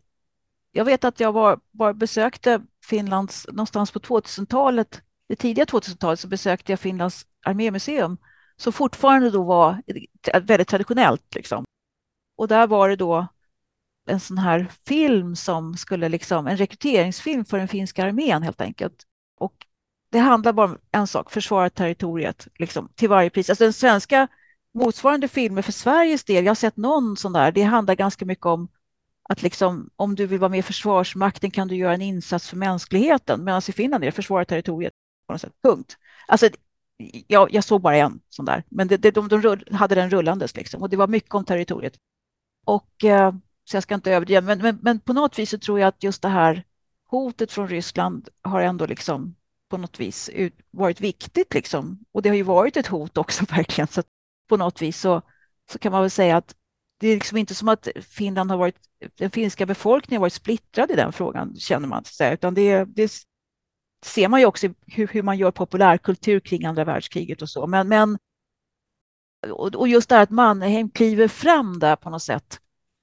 jag vet att jag var, var besökte Finlands, någonstans på 2000-talet, det tidiga 2000-talet så besökte jag Finlands armémuseum, som fortfarande då var väldigt traditionellt. Liksom. Och där var det då en sån här film som skulle liksom, en rekryteringsfilm för den finska armén helt enkelt. Och det handlar bara om en sak, försvara territoriet liksom, till varje pris. Alltså den svenska motsvarande filmer för Sveriges del, jag har sett någon sån där, det handlar ganska mycket om att liksom, om du vill vara med i Försvarsmakten kan du göra en insats för mänskligheten. Medan i Finland är det försvara territoriet. På något sätt. Punkt. Alltså, jag, jag såg bara en sån där, men det, det, de, de hade den rullandes liksom, och det var mycket om territoriet. Och, eh, så jag ska inte överdriva, men, men, men, på något vis så tror jag att just det här hotet från Ryssland har ändå liksom på något vis ut, varit viktigt. Liksom. Och det har ju varit ett hot också verkligen. Så på något vis så, så kan man väl säga att det är liksom inte som att Finland har varit, den finska befolkningen har varit splittrad i den frågan, känner man. Sig, utan det, det ser man ju också hur, hur man gör populärkultur kring andra världskriget och så. Men, men och just det här att Mannerheim kliver fram där på något sätt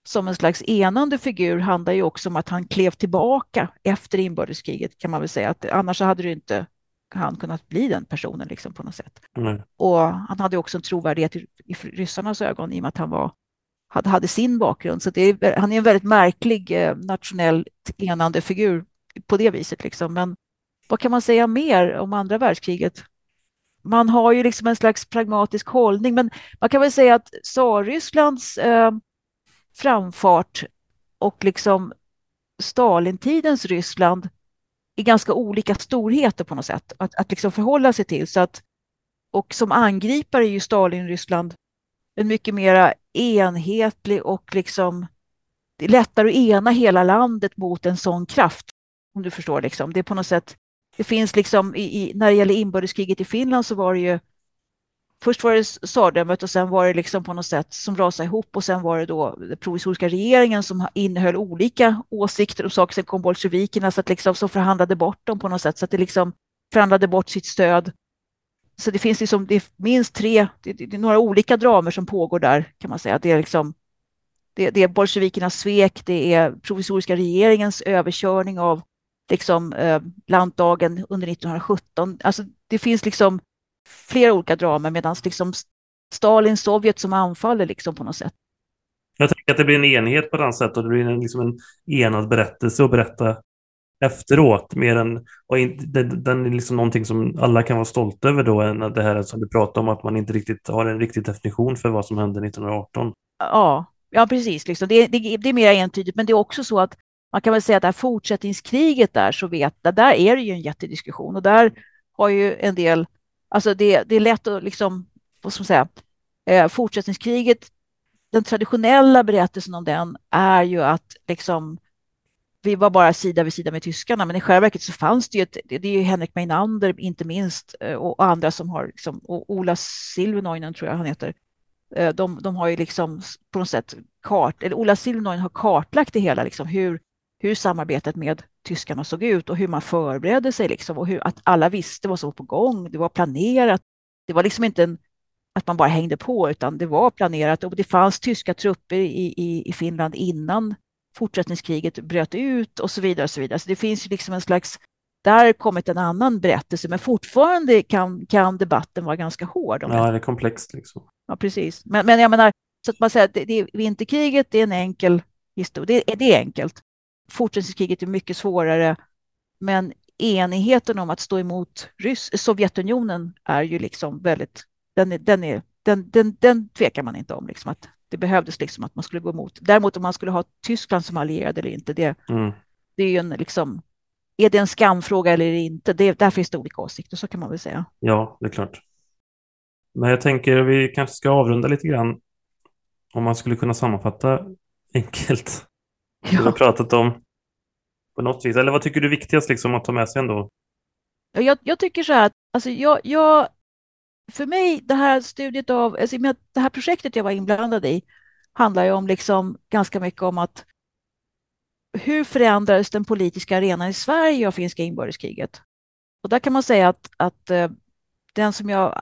som en slags enande figur handlar ju också om att han klev tillbaka efter inbördeskriget kan man väl säga. Att annars hade det inte han kunnat bli den personen liksom på något sätt. Mm. Och han hade också en trovärdighet i, i ryssarnas ögon i och med att han var, hade, hade sin bakgrund. Så är, han är en väldigt märklig eh, nationellt enande figur på det viset. Liksom. Men vad kan man säga mer om andra världskriget? Man har ju liksom en slags pragmatisk hållning, men man kan väl säga att Tsarrysslands eh, framfart och liksom Stalintidens Ryssland i ganska olika storheter på något sätt att, att liksom förhålla sig till. Så att, och som angripare är ju Stalin-Ryssland en mycket mera enhetlig och liksom det är lättare att ena hela landet mot en sån kraft. Om du förstår liksom. Det är på något sätt, det finns liksom i, i, när det gäller inbördeskriget i Finland så var det ju Först var det tsardömet och sen var det liksom på något sätt som rasade ihop och sen var det då den provisoriska regeringen som innehöll olika åsikter om saker. Sen kom bolsjevikerna så att liksom, som förhandlade bort dem på något sätt så att det liksom förhandlade bort sitt stöd. Så det finns liksom, det är minst tre, det, det, det är några olika dramer som pågår där kan man säga. Det är liksom det, det är bolsjevikernas svek, det är provisoriska regeringens överkörning av liksom, eh, landdagen under 1917. Alltså, det finns liksom flera olika dramer medan liksom Stalin, Sovjet som anfaller liksom på något sätt. Jag tänker att det blir en enhet på det sättet och det blir en, liksom en enad berättelse att berätta efteråt mer än och in, den, den är liksom någonting som alla kan vara stolta över då än det här som du pratar om att man inte riktigt har en riktig definition för vad som hände 1918. Ja, ja precis. Liksom. Det, det, det är mer entydigt, men det är också så att man kan väl säga att det här fortsättningskriget där, så vet, där är det ju en jättediskussion och där har ju en del Alltså det, det är lätt att liksom, vad ska man säga, eh, fortsättningskriget, den traditionella berättelsen om den är ju att liksom vi var bara sida vid sida med tyskarna, men i själva verket så fanns det ju, ett, det, är ju Henrik Meinander inte minst eh, och andra som har, liksom, och Ola Silvenoinen tror jag han heter, eh, de, de har ju liksom på något sätt kart, eller Ola Silvenoinen har kartlagt det hela, liksom hur, hur samarbetet med tyskarna såg ut och hur man förberedde sig liksom, och hur, att alla visste vad som var på gång. Det var planerat. Det var liksom inte en, att man bara hängde på, utan det var planerat och det fanns tyska trupper i, i, i Finland innan fortsättningskriget bröt ut och så vidare. Och så vidare. Så det finns ju liksom en slags, där kommit en annan berättelse, men fortfarande kan, kan debatten vara ganska hård. Om ja, det är komplext. Liksom. Ja, precis. Men, men jag menar, så att man säger att det, det, vinterkriget det är en enkel historia. Det, det är enkelt fortsättningskriget är mycket svårare. Men enigheten om att stå emot Ryss Sovjetunionen är ju liksom väldigt, den, är, den, är, den, den, den tvekar man inte om. Liksom att det behövdes liksom att man skulle gå emot. Däremot om man skulle ha Tyskland som allierad eller inte, det, mm. det är ju en liksom, är det en skamfråga eller inte? Det, där finns det olika åsikter, så kan man väl säga. Ja, det är klart. Men jag tänker att vi kanske ska avrunda lite grann. Om man skulle kunna sammanfatta enkelt ja. du har pratat om på något vis? Eller vad tycker du är viktigast liksom, att ta med sig ändå? Jag, jag tycker så här att alltså jag, jag, för mig, det här studiet av, alltså det här projektet jag var inblandad i handlar ju om liksom ganska mycket om att hur förändrades den politiska arenan i Sverige av finska inbördeskriget? Och där kan man säga att, att eh, den som jag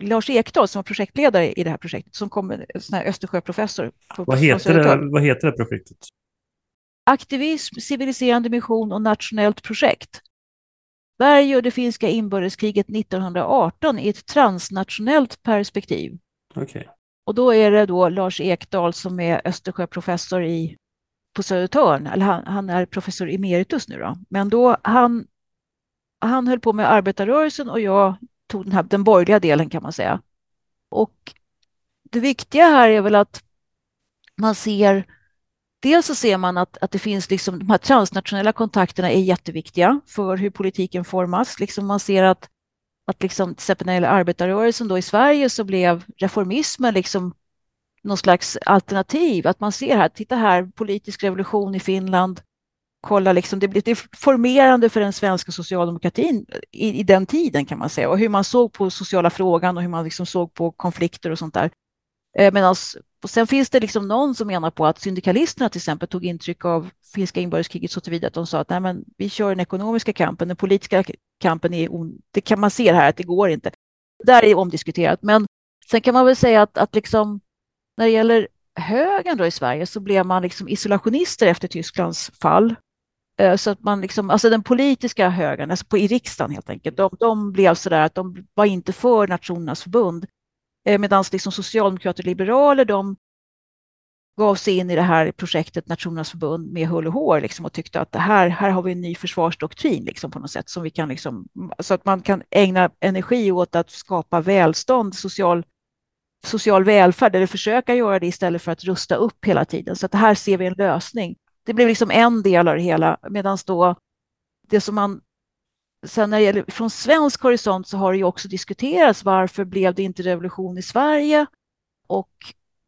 Lars Ekdahl som var projektledare i det här projektet, som kom sån här Östersjöprofessor. Vad heter, det, vad heter det projektet? Aktivism, civiliserande mission och nationellt projekt. Sverige och det finska inbördeskriget 1918 i ett transnationellt perspektiv. Okay. Och då är det då Lars Ekdahl som är Östersjöprofessor i, på Södertörn, eller han, han, är professor emeritus nu då. Men då han, han höll på med arbetarrörelsen och jag tog den, här, den borgerliga delen kan man säga. Och det viktiga här är väl att man ser Dels så ser man att, att det finns liksom, de här transnationella kontakterna är jätteviktiga för hur politiken formas. Liksom man ser att, att liksom, till exempel när det gäller arbetarrörelsen då i Sverige så blev reformismen liksom någon slags alternativ. Att man ser här, titta här, politisk revolution i Finland. Kolla, liksom, det blir formerande för den svenska socialdemokratin i, i, den tiden kan man säga. Och hur man såg på sociala frågan och hur man liksom såg på konflikter och sånt där. Eh, Medan sen finns det liksom någon som menar på att syndikalisterna till exempel tog intryck av finska inbördeskriget så tillvida att de sa att Nej, men vi kör den ekonomiska kampen, den politiska kampen är det kan man se här att det går inte. Där är omdiskuterat, men Sen kan man väl säga att, att liksom, när det gäller högern då i Sverige så blev man liksom isolationister efter Tysklands fall. Eh, så att man liksom, alltså den politiska högern, alltså på, i riksdagen helt enkelt, de, de blev sådär att de var inte för Nationernas förbund. Eh, medan liksom socialdemokrater och liberaler, de gav sig in i det här projektet Nationernas förbund med hull och hår liksom, och tyckte att det här, här har vi en ny försvarsdoktrin liksom, på något sätt som vi kan liksom, så att man kan ägna energi åt att skapa välstånd, social, social välfärd eller försöka göra det istället för att rusta upp hela tiden. Så att här ser vi en lösning. Det blev liksom en del av det hela medan då det som man Sen när det gäller från svensk horisont så har det ju också diskuterats varför blev det inte revolution i Sverige och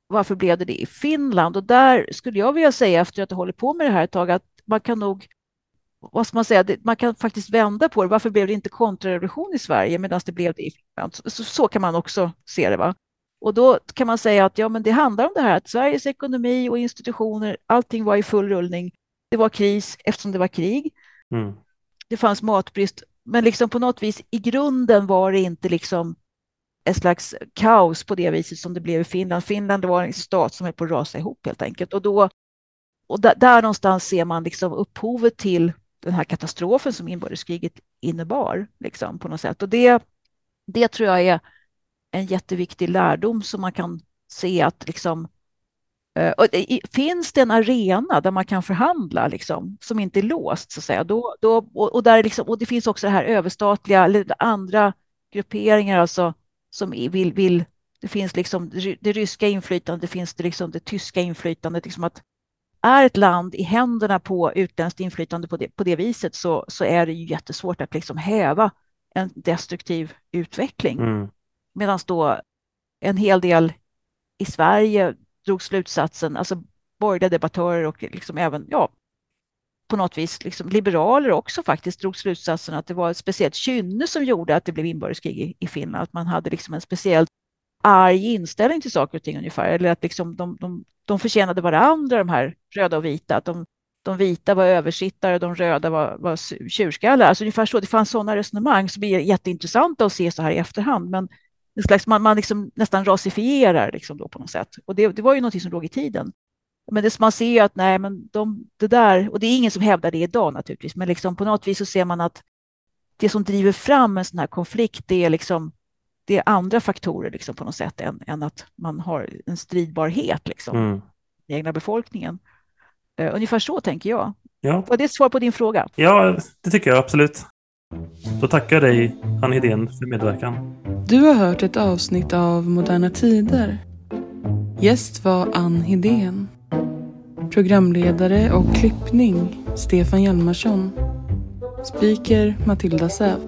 varför blev det det i Finland? Och där skulle jag vilja säga efter att ha hållit på med det här ett tag att man kan nog vad ska man säga, man kan faktiskt vända på det. Varför blev det inte kontrarevolution i Sverige medan det blev det i Finland? Så, så, kan man också se det. Va? Och då kan man säga att ja, men det handlar om det här att Sveriges ekonomi och institutioner, allting var i full rullning. Det var kris eftersom det var krig. Mm. Det fanns matbrist, men liksom på något vis i grunden var det inte liksom ett slags kaos på det viset som det blev i Finland. Finland var en stat som höll på att rasa ihop helt enkelt. Och, då, och där, där någonstans ser man liksom upphovet till den här katastrofen som inbördeskriget innebar. Liksom, på något sätt. Och det, det tror jag är en jätteviktig lärdom som man kan se att liksom, och finns det en arena där man kan förhandla liksom, som inte är låst, så att säga, då, då, och, och där liksom, och det finns också det här överstatliga eller andra grupperingar, alltså som vill, vill det finns liksom det ryska inflytandet, det finns det, liksom det tyska inflytandet. Liksom att är ett land i händerna på utländskt inflytande på det, på det viset så, så är det ju jättesvårt att liksom häva en destruktiv utveckling. Mm. Medan då en hel del i Sverige drog slutsatsen, alltså borgerliga debattörer och liksom även ja, på något vis liksom, liberaler också faktiskt drog slutsatsen att det var ett speciellt kynne som gjorde att det blev inbördeskrig i, i Finland. Att man hade liksom en speciellt arg inställning till saker och ting ungefär. Eller att liksom de, de, de förtjänade varandra, de här röda och vita. Att de, de vita var översittare, de röda var, var tjurskallar. Alltså ungefär så. Det fanns sådana resonemang som är jätteintressanta att se så här i efterhand. Men slags, man, man liksom nästan rasifierar liksom då på något sätt. Och det, det var ju något som låg i tiden. Men det, man ser ju att nej, men de, det där, och det är ingen som hävdar det idag naturligtvis, men liksom på något vis så ser man att det som driver fram en sån här konflikt, det är liksom det är andra faktorer liksom på något sätt än, än att man har en stridbarhet liksom, mm. i egna befolkningen. Uh, ungefär så tänker jag. Ja. Var det ett svar på din fråga? Ja, det tycker jag absolut. Då tackar jag dig, Ann Hedén, för medverkan. Du har hört ett avsnitt av Moderna Tider. Gäst var Ann Hedén. Programledare och klippning Stefan Hjalmarsson. Speaker Matilda Säf.